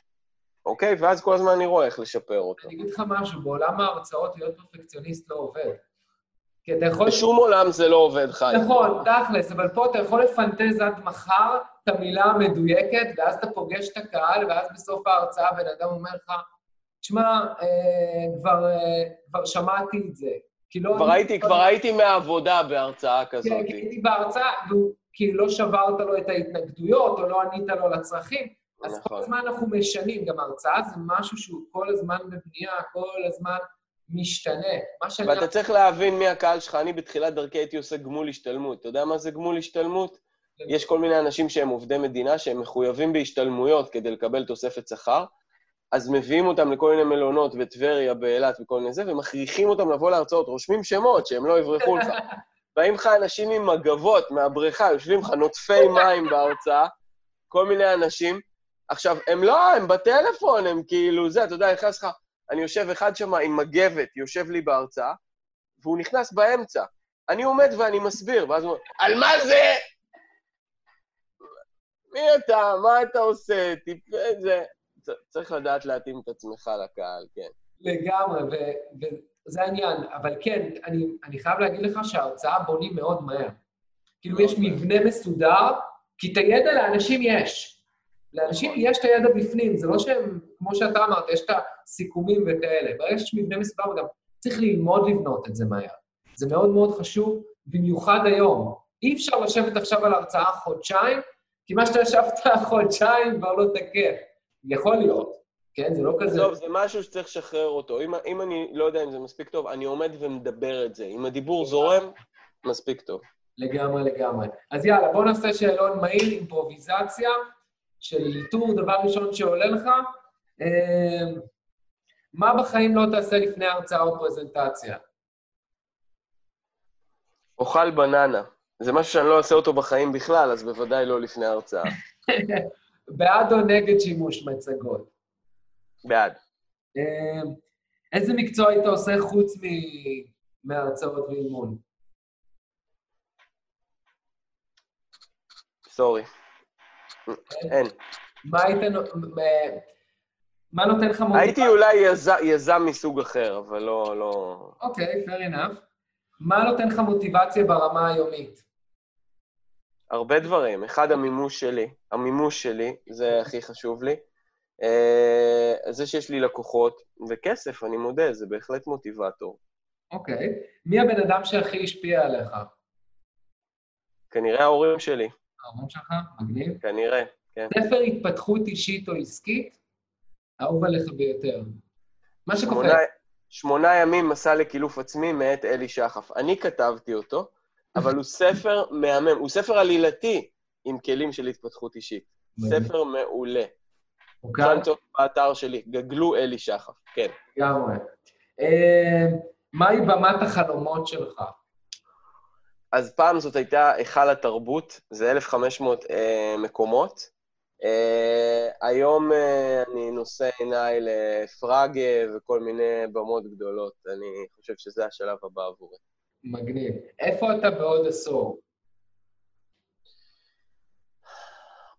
אוקיי? ואז כל הזמן אני רואה איך לשפר אותו. אני אגיד לך משהו, בעולם ההרצאות להיות פרפקציוניסט לא עובד. כי אתה יכול... בשום עולם זה לא עובד, חיים. נכון, תכלס, אבל פה אתה יכול לפנטז עד מחר את המילה המדויקת, ואז אתה פוגש את הקהל, ואז בסוף ההרצאה בן אדם אומר לך, תשמע, אה, כבר, אה, כבר שמעתי את זה. כי לא... כבר הייתי, כבר הייתי מהעבודה בהרצאה כזאת. כן, כי הייתי בהרצאה, כאילו לא שברת לו את ההתנגדויות, או לא ענית לו לצרכים. אז כל נכון. הזמן אנחנו משנים, גם הרצאה זה משהו שהוא כל הזמן בבנייה, כל הזמן משתנה. מה שאני... ואתה צריך להבין מי הקהל שלך. אני בתחילת דרכי הייתי עושה גמול השתלמות. אתה יודע מה זה גמול השתלמות? יש כל מיני אנשים שהם עובדי מדינה, שהם מחויבים בהשתלמויות כדי לקבל תוספת שכר, אז מביאים אותם לכל מיני מלונות בטבריה, באילת וכל מיני זה, ומכריחים אותם לבוא להרצאות, רושמים שמות שהם לא יברחו לך. באים לך אנשים עם מגבות מהבריכה, יושבים לך נוטפי מים בהרצאה, כל מיני אנשים. עכשיו, הם לא, הם בטלפון, הם כאילו, זה, אתה יודע, נכנס לך, אני יושב אחד שם עם מגבת, יושב לי בהרצאה, והוא נכנס באמצע. אני עומד ואני מסביר, ואז הוא אומר, על מה זה? מי אתה? מה אתה עושה? טיפה זה. צריך לדעת להתאים את עצמך לקהל, כן. לגמרי, ו- וזה העניין. אבל כן, אני, אני חייב להגיד לך שההרצאה בונים מאוד מהר. כאילו, יש מהר. מבנה מסודר, כי את הידע לאנשים יש. לאנשים נכון. יש את הידע בפנים, זה לא שהם, כמו שאתה אמרת, יש את הסיכומים וכאלה. ברגע שיש מבנה מסודר, וגם צריך ללמוד לבנות את זה מהר. זה מאוד מאוד חשוב, במיוחד היום. אי אפשר לשבת עכשיו על הרצאה חודשיים, כי מה שאתה ישבת חודשיים כבר לא תקף. יכול להיות, כן? זה לא כזה... טוב, זה משהו שצריך לשחרר אותו. אם, אם אני לא יודע אם זה מספיק טוב, אני עומד ומדבר את זה. אם הדיבור זורם, מספיק טוב. לגמרי, לגמרי. אז יאללה, בוא נעשה שאלון מהיר, אימפרוביזציה של איתור, דבר ראשון שעולה לך. אה, מה בחיים לא תעשה לפני הרצאה או פרזנטציה? אוכל בננה. זה משהו שאני לא עושה אותו בחיים בכלל, אז בוודאי לא לפני ההרצאה. בעד או נגד שימוש מצגות? בעד. אמ, איזה מקצוע היית עושה חוץ מהרצאות ואימון? סורי. אין. מה היית... מה נותן לך מוטיבציה? הייתי אולי יזם מסוג אחר, אבל לא... לא... אוקיי, fair enough. מה נותן לך מוטיבציה ברמה היומית? הרבה דברים. אחד, המימוש שלי. המימוש שלי, זה הכי חשוב לי. אה, זה שיש לי לקוחות וכסף, אני מודה, זה בהחלט מוטיבטור. אוקיי. מי הבן אדם שהכי השפיע עליך? כנראה ההורים שלי. ההורים שלך? מגניב. כנראה, כן. ספר התפתחות אישית או עסקית, אהוב עליך ביותר. מה שקופץ. שמונה ימים מסע לקילוף עצמי מאת אלי שחף. אני כתבתי אותו, אבל הוא ספר מהמם, הוא ספר עלילתי עם כלים של התפתחות אישית. ספר מעולה. אוקיי. אפשר למצוא באתר שלי, גגלו אלי שחף, כן. לגמרי. אה, מהי במת החלומות שלך? אז פעם זאת הייתה היכל התרבות, זה 1,500 אה, מקומות. אה, היום אה, אני נושא עיניי לפראגה וכל מיני במות גדולות. אני חושב שזה השלב הבא עבורי. מגניב. איפה אתה בעוד עשור?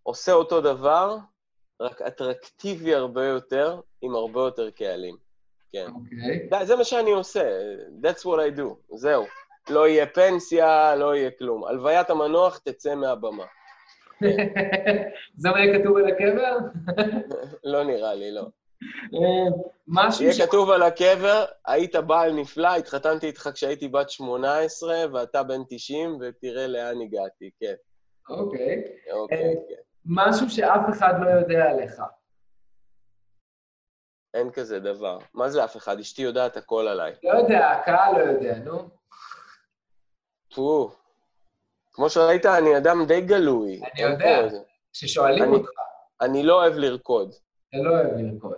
עושה אותו דבר, רק אטרקטיבי הרבה יותר, עם הרבה יותר קהלים. כן. אוקיי. Okay. זה מה שאני עושה, that's what I do, זהו. לא יהיה פנסיה, לא יהיה כלום. הלוויית המנוח תצא מהבמה. זה מה יהיה כתוב על הקבר? לא נראה לי, לא. אה, משהו ש... יהיה כתוב על הקבר, היית בעל נפלא, התחתנתי איתך כשהייתי בת 18, ואתה בן 90, ותראה לאן הגעתי, כן. אוקיי. אוקיי, אה, כן. משהו שאף אחד לא יודע עליך. אין כזה דבר. מה זה אף אחד? אשתי יודעת הכל עליי. לא יודע, הקהל לא יודע, נו. פו. כמו שראית, אני אדם די גלוי. אני יודע, כששואלים אותך. אני לא אוהב לרקוד. אתה לא אוהב לרקוד.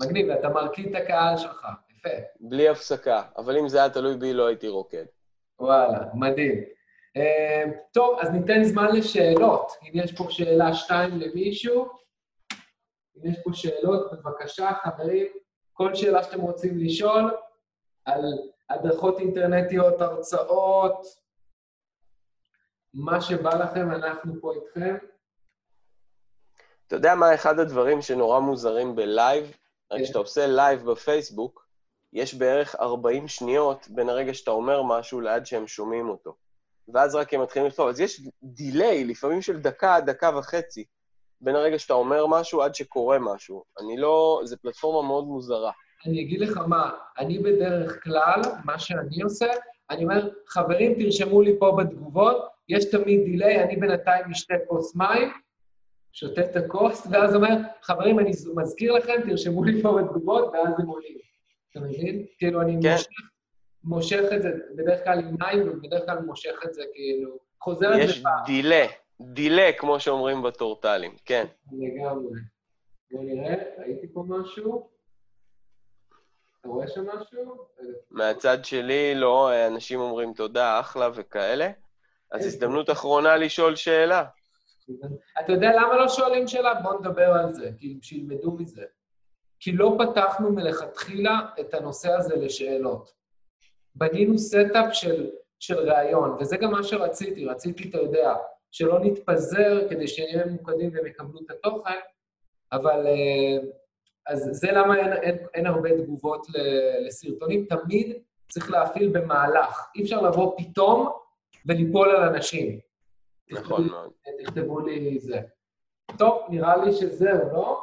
מגניב, ואתה מרכיב את הקהל שלך, יפה. בלי הפסקה, אבל אם זה היה תלוי בי, לא הייתי רוקד. וואלה, מדהים. אה, טוב, אז ניתן זמן לשאלות. אם יש פה שאלה שתיים למישהו, אם יש פה שאלות, בבקשה, חברים, כל שאלה שאתם רוצים לשאול על הדרכות אינטרנטיות, הרצאות, מה שבא לכם, אנחנו פה איתכם. אתה יודע מה אחד הדברים שנורא מוזרים בלייב? כן. כשאתה עושה לייב בפייסבוק, יש בערך 40 שניות בין הרגע שאתה אומר משהו לעד שהם שומעים אותו. ואז רק הם מתחילים לכתוב. אז יש דיליי, לפעמים של דקה, דקה וחצי, בין הרגע שאתה אומר משהו עד שקורה משהו. אני לא... זו פלטפורמה מאוד מוזרה. אני אגיד לך מה, אני בדרך כלל, מה שאני עושה, אני אומר, חברים, תרשמו לי פה בתגובות, יש תמיד דיליי, אני בינתיים משתה כוס מים, שותה את הכוס, ואז אומר, חברים, אני מזכיר לכם, תרשמו לי פה בתגובות, ואז הם עולים. אתה מבין? כאילו, אני כן. מושך, מושך את זה בדרך כלל עם מים, ובדרך כלל מושך את זה כאילו, חוזר את זה פעם. יש דילה, דילה, כמו שאומרים בטורטלים, כן. לגמרי. בוא נראה, ראיתי פה משהו. אתה רואה שם משהו? מהצד שלי, לא, אנשים אומרים תודה, אחלה וכאלה. אז הזדמנות אחרונה לשאול שאלה. אתה יודע למה לא שואלים שאלה? בואו נדבר על זה, כי שילמדו מזה. כי לא פתחנו מלכתחילה את הנושא הזה לשאלות. בנינו setup של, של ראיון, וזה גם מה שרציתי. רציתי, אתה יודע, שלא נתפזר כדי שנהיה ממוקדים והם יקבלו את התוכן, אבל... אה, אז זה למה אין, אין, אין הרבה תגובות לסרטונים. תמיד צריך להפעיל במהלך. אי אפשר לבוא פתאום וליפול על אנשים. נכון מאוד. תכתבו לי זה. טוב, נראה לי שזהו, לא?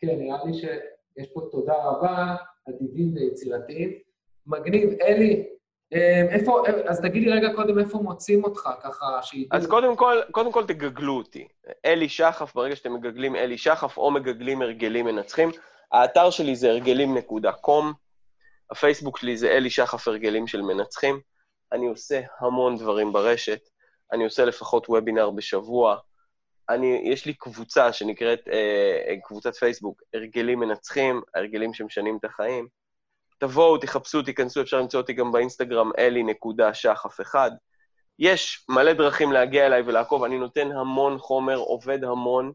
כן, נראה לי שיש פה תודה רבה, אדיבים ויצירתיים. מגניב. אלי, אמ, איפה, אז תגיד לי רגע קודם איפה מוצאים אותך, ככה שידעו. אז קודם כל, קודם כל תגגלו אותי. אלי שחף, ברגע שאתם מגגלים אלי שחף או מגגלים הרגלים מנצחים. האתר שלי זה הרגלים.com, הפייסבוק שלי זה אלי שחף הרגלים של מנצחים. אני עושה המון דברים ברשת, אני עושה לפחות וובינר בשבוע, אני, יש לי קבוצה שנקראת, אה, קבוצת פייסבוק, הרגלים מנצחים, הרגלים שמשנים את החיים. תבואו, תחפשו, תיכנסו, אפשר למצוא אותי גם באינסטגרם, אלי.שחף אחד. יש מלא דרכים להגיע אליי ולעקוב, אני נותן המון חומר, עובד המון,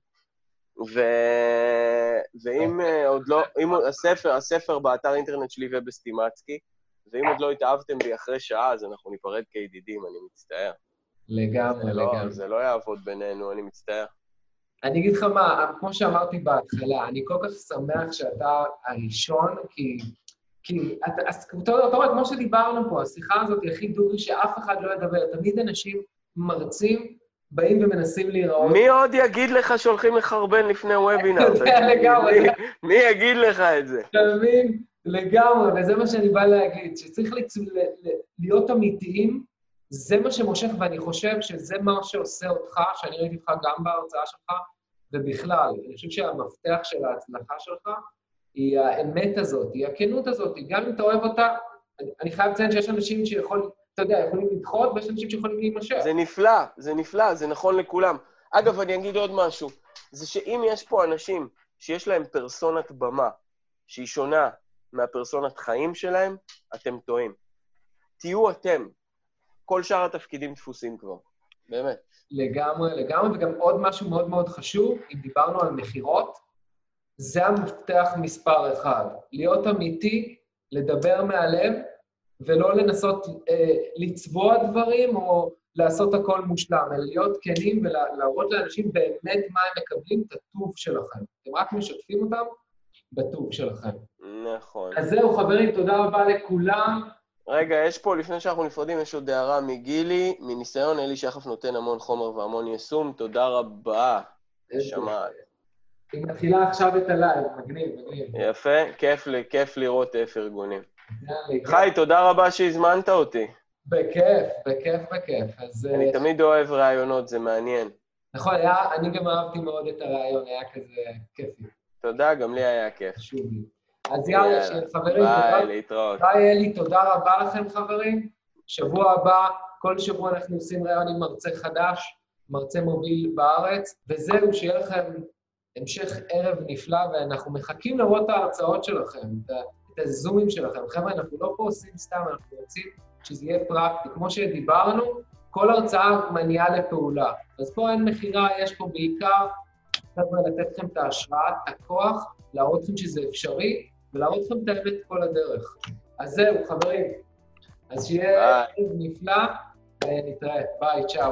ו... ואם uh, עוד לא, אם הספר, הספר באתר אינטרנט שלי ובסטימצקי, ואם עוד לא התאהבתם בי אחרי שעה, אז אנחנו ניפרד כידידים, אני מצטער. לגמרי, זה לגמרי. לא, זה לא יעבוד בינינו, אני מצטער. אני אגיד לך מה, כמו שאמרתי בהתחלה, אני כל כך שמח שאתה הראשון, כי... כי אתה, אז אתה רואה, כמו שדיברנו פה, השיחה הזאת היא הכי דוגרי שאף אחד לא ידבר. תמיד אנשים מרצים באים ומנסים להיראות. מי עוד יגיד לך שהולכים לחרבן לפני וובינר? אתה יודע לגמרי. מי- מי יגיד לך את זה? אתה מבין? לגמרי, וזה מה שאני בא להגיד, שצריך. להיות אמיתיים, זה מה שמושך, ואני חושב שזה מה שעושה אותך, שאני ראיתי אותך גם בהרצאה שלך, ובכלל, אני חושב שהמפתח של ההצלחה שלך היא האמת הזאת, היא הכנות הזאת, גם אם אתה אוהב אותה, אני, אני חייב לציין שיש אנשים שיכול, אתה יודע, יכולים לדחות, ויש אנשים שיכולים להימשך. זה נפלא, זה נפלא, זה נכון לכולם. אגב, אני אגיד עוד משהו, זה שאם יש פה אנשים שיש להם פרסונת במה שהיא שונה מהפרסונת חיים שלהם, אתם טועים. תהיו אתם. כל שאר התפקידים דפוסים כבר, באמת. לגמרי, לגמרי, וגם עוד משהו מאוד מאוד חשוב, אם דיברנו על מכירות, זה המפתח מספר אחד. להיות אמיתי, לדבר מהלב, ולא לנסות אה, לצבוע דברים או לעשות הכל מושלם, אלא להיות כנים ולהראות לאנשים באמת מה הם מקבלים את הטוב שלכם. אתם רק משתפים אותם בטוב שלכם. נכון. אז זהו, חברים, תודה רבה לכולם. רגע, יש פה, לפני שאנחנו נפרדים, יש עוד הערה מגילי. מניסיון, אלי שחף נותן המון חומר והמון יישום. תודה רבה. נשמה. היא מתחילה עכשיו את הלייב, מגניב, מגניב. יפה, כיף, לי- כיף לראות פרגונים. יאללה, חי, תודה רבה שהזמנת אותי. בכיף, בכיף, בכיף. אז... אני אה, תמיד אוהב ראיונות, זה מעניין. נכון, היה, אני גם אהבתי מאוד את הריאיון, היה כזה כיפי, תודה, גם לי היה כיף. חשוב לי. אז יאללה, חברים, ביי, תודה. להתראות. ביי, אלי, תודה רבה לכם, חברים. שבוע הבא, כל שבוע אנחנו עושים ריאיון עם מרצה חדש, מרצה מוביל בארץ, וזהו, שיהיה לכם המשך ערב נפלא, ואנחנו מחכים לראות את ההרצאות שלכם, את הזומים שלכם. חבר'ה, אנחנו לא פה עושים סתם, אנחנו רוצים שזה יהיה פרקטי. כמו שדיברנו, כל הרצאה מניעה לפעולה. אז פה אין מכירה, יש פה בעיקר, חבר'ה, לתת לכם את ההשראה, את הכוח, להראות לכם שזה אפשרי, ולהראות לכם את האמת כל הדרך. אז זהו, חברים. אז שיהיה נפלא, ונתראה. ביי, צ'או.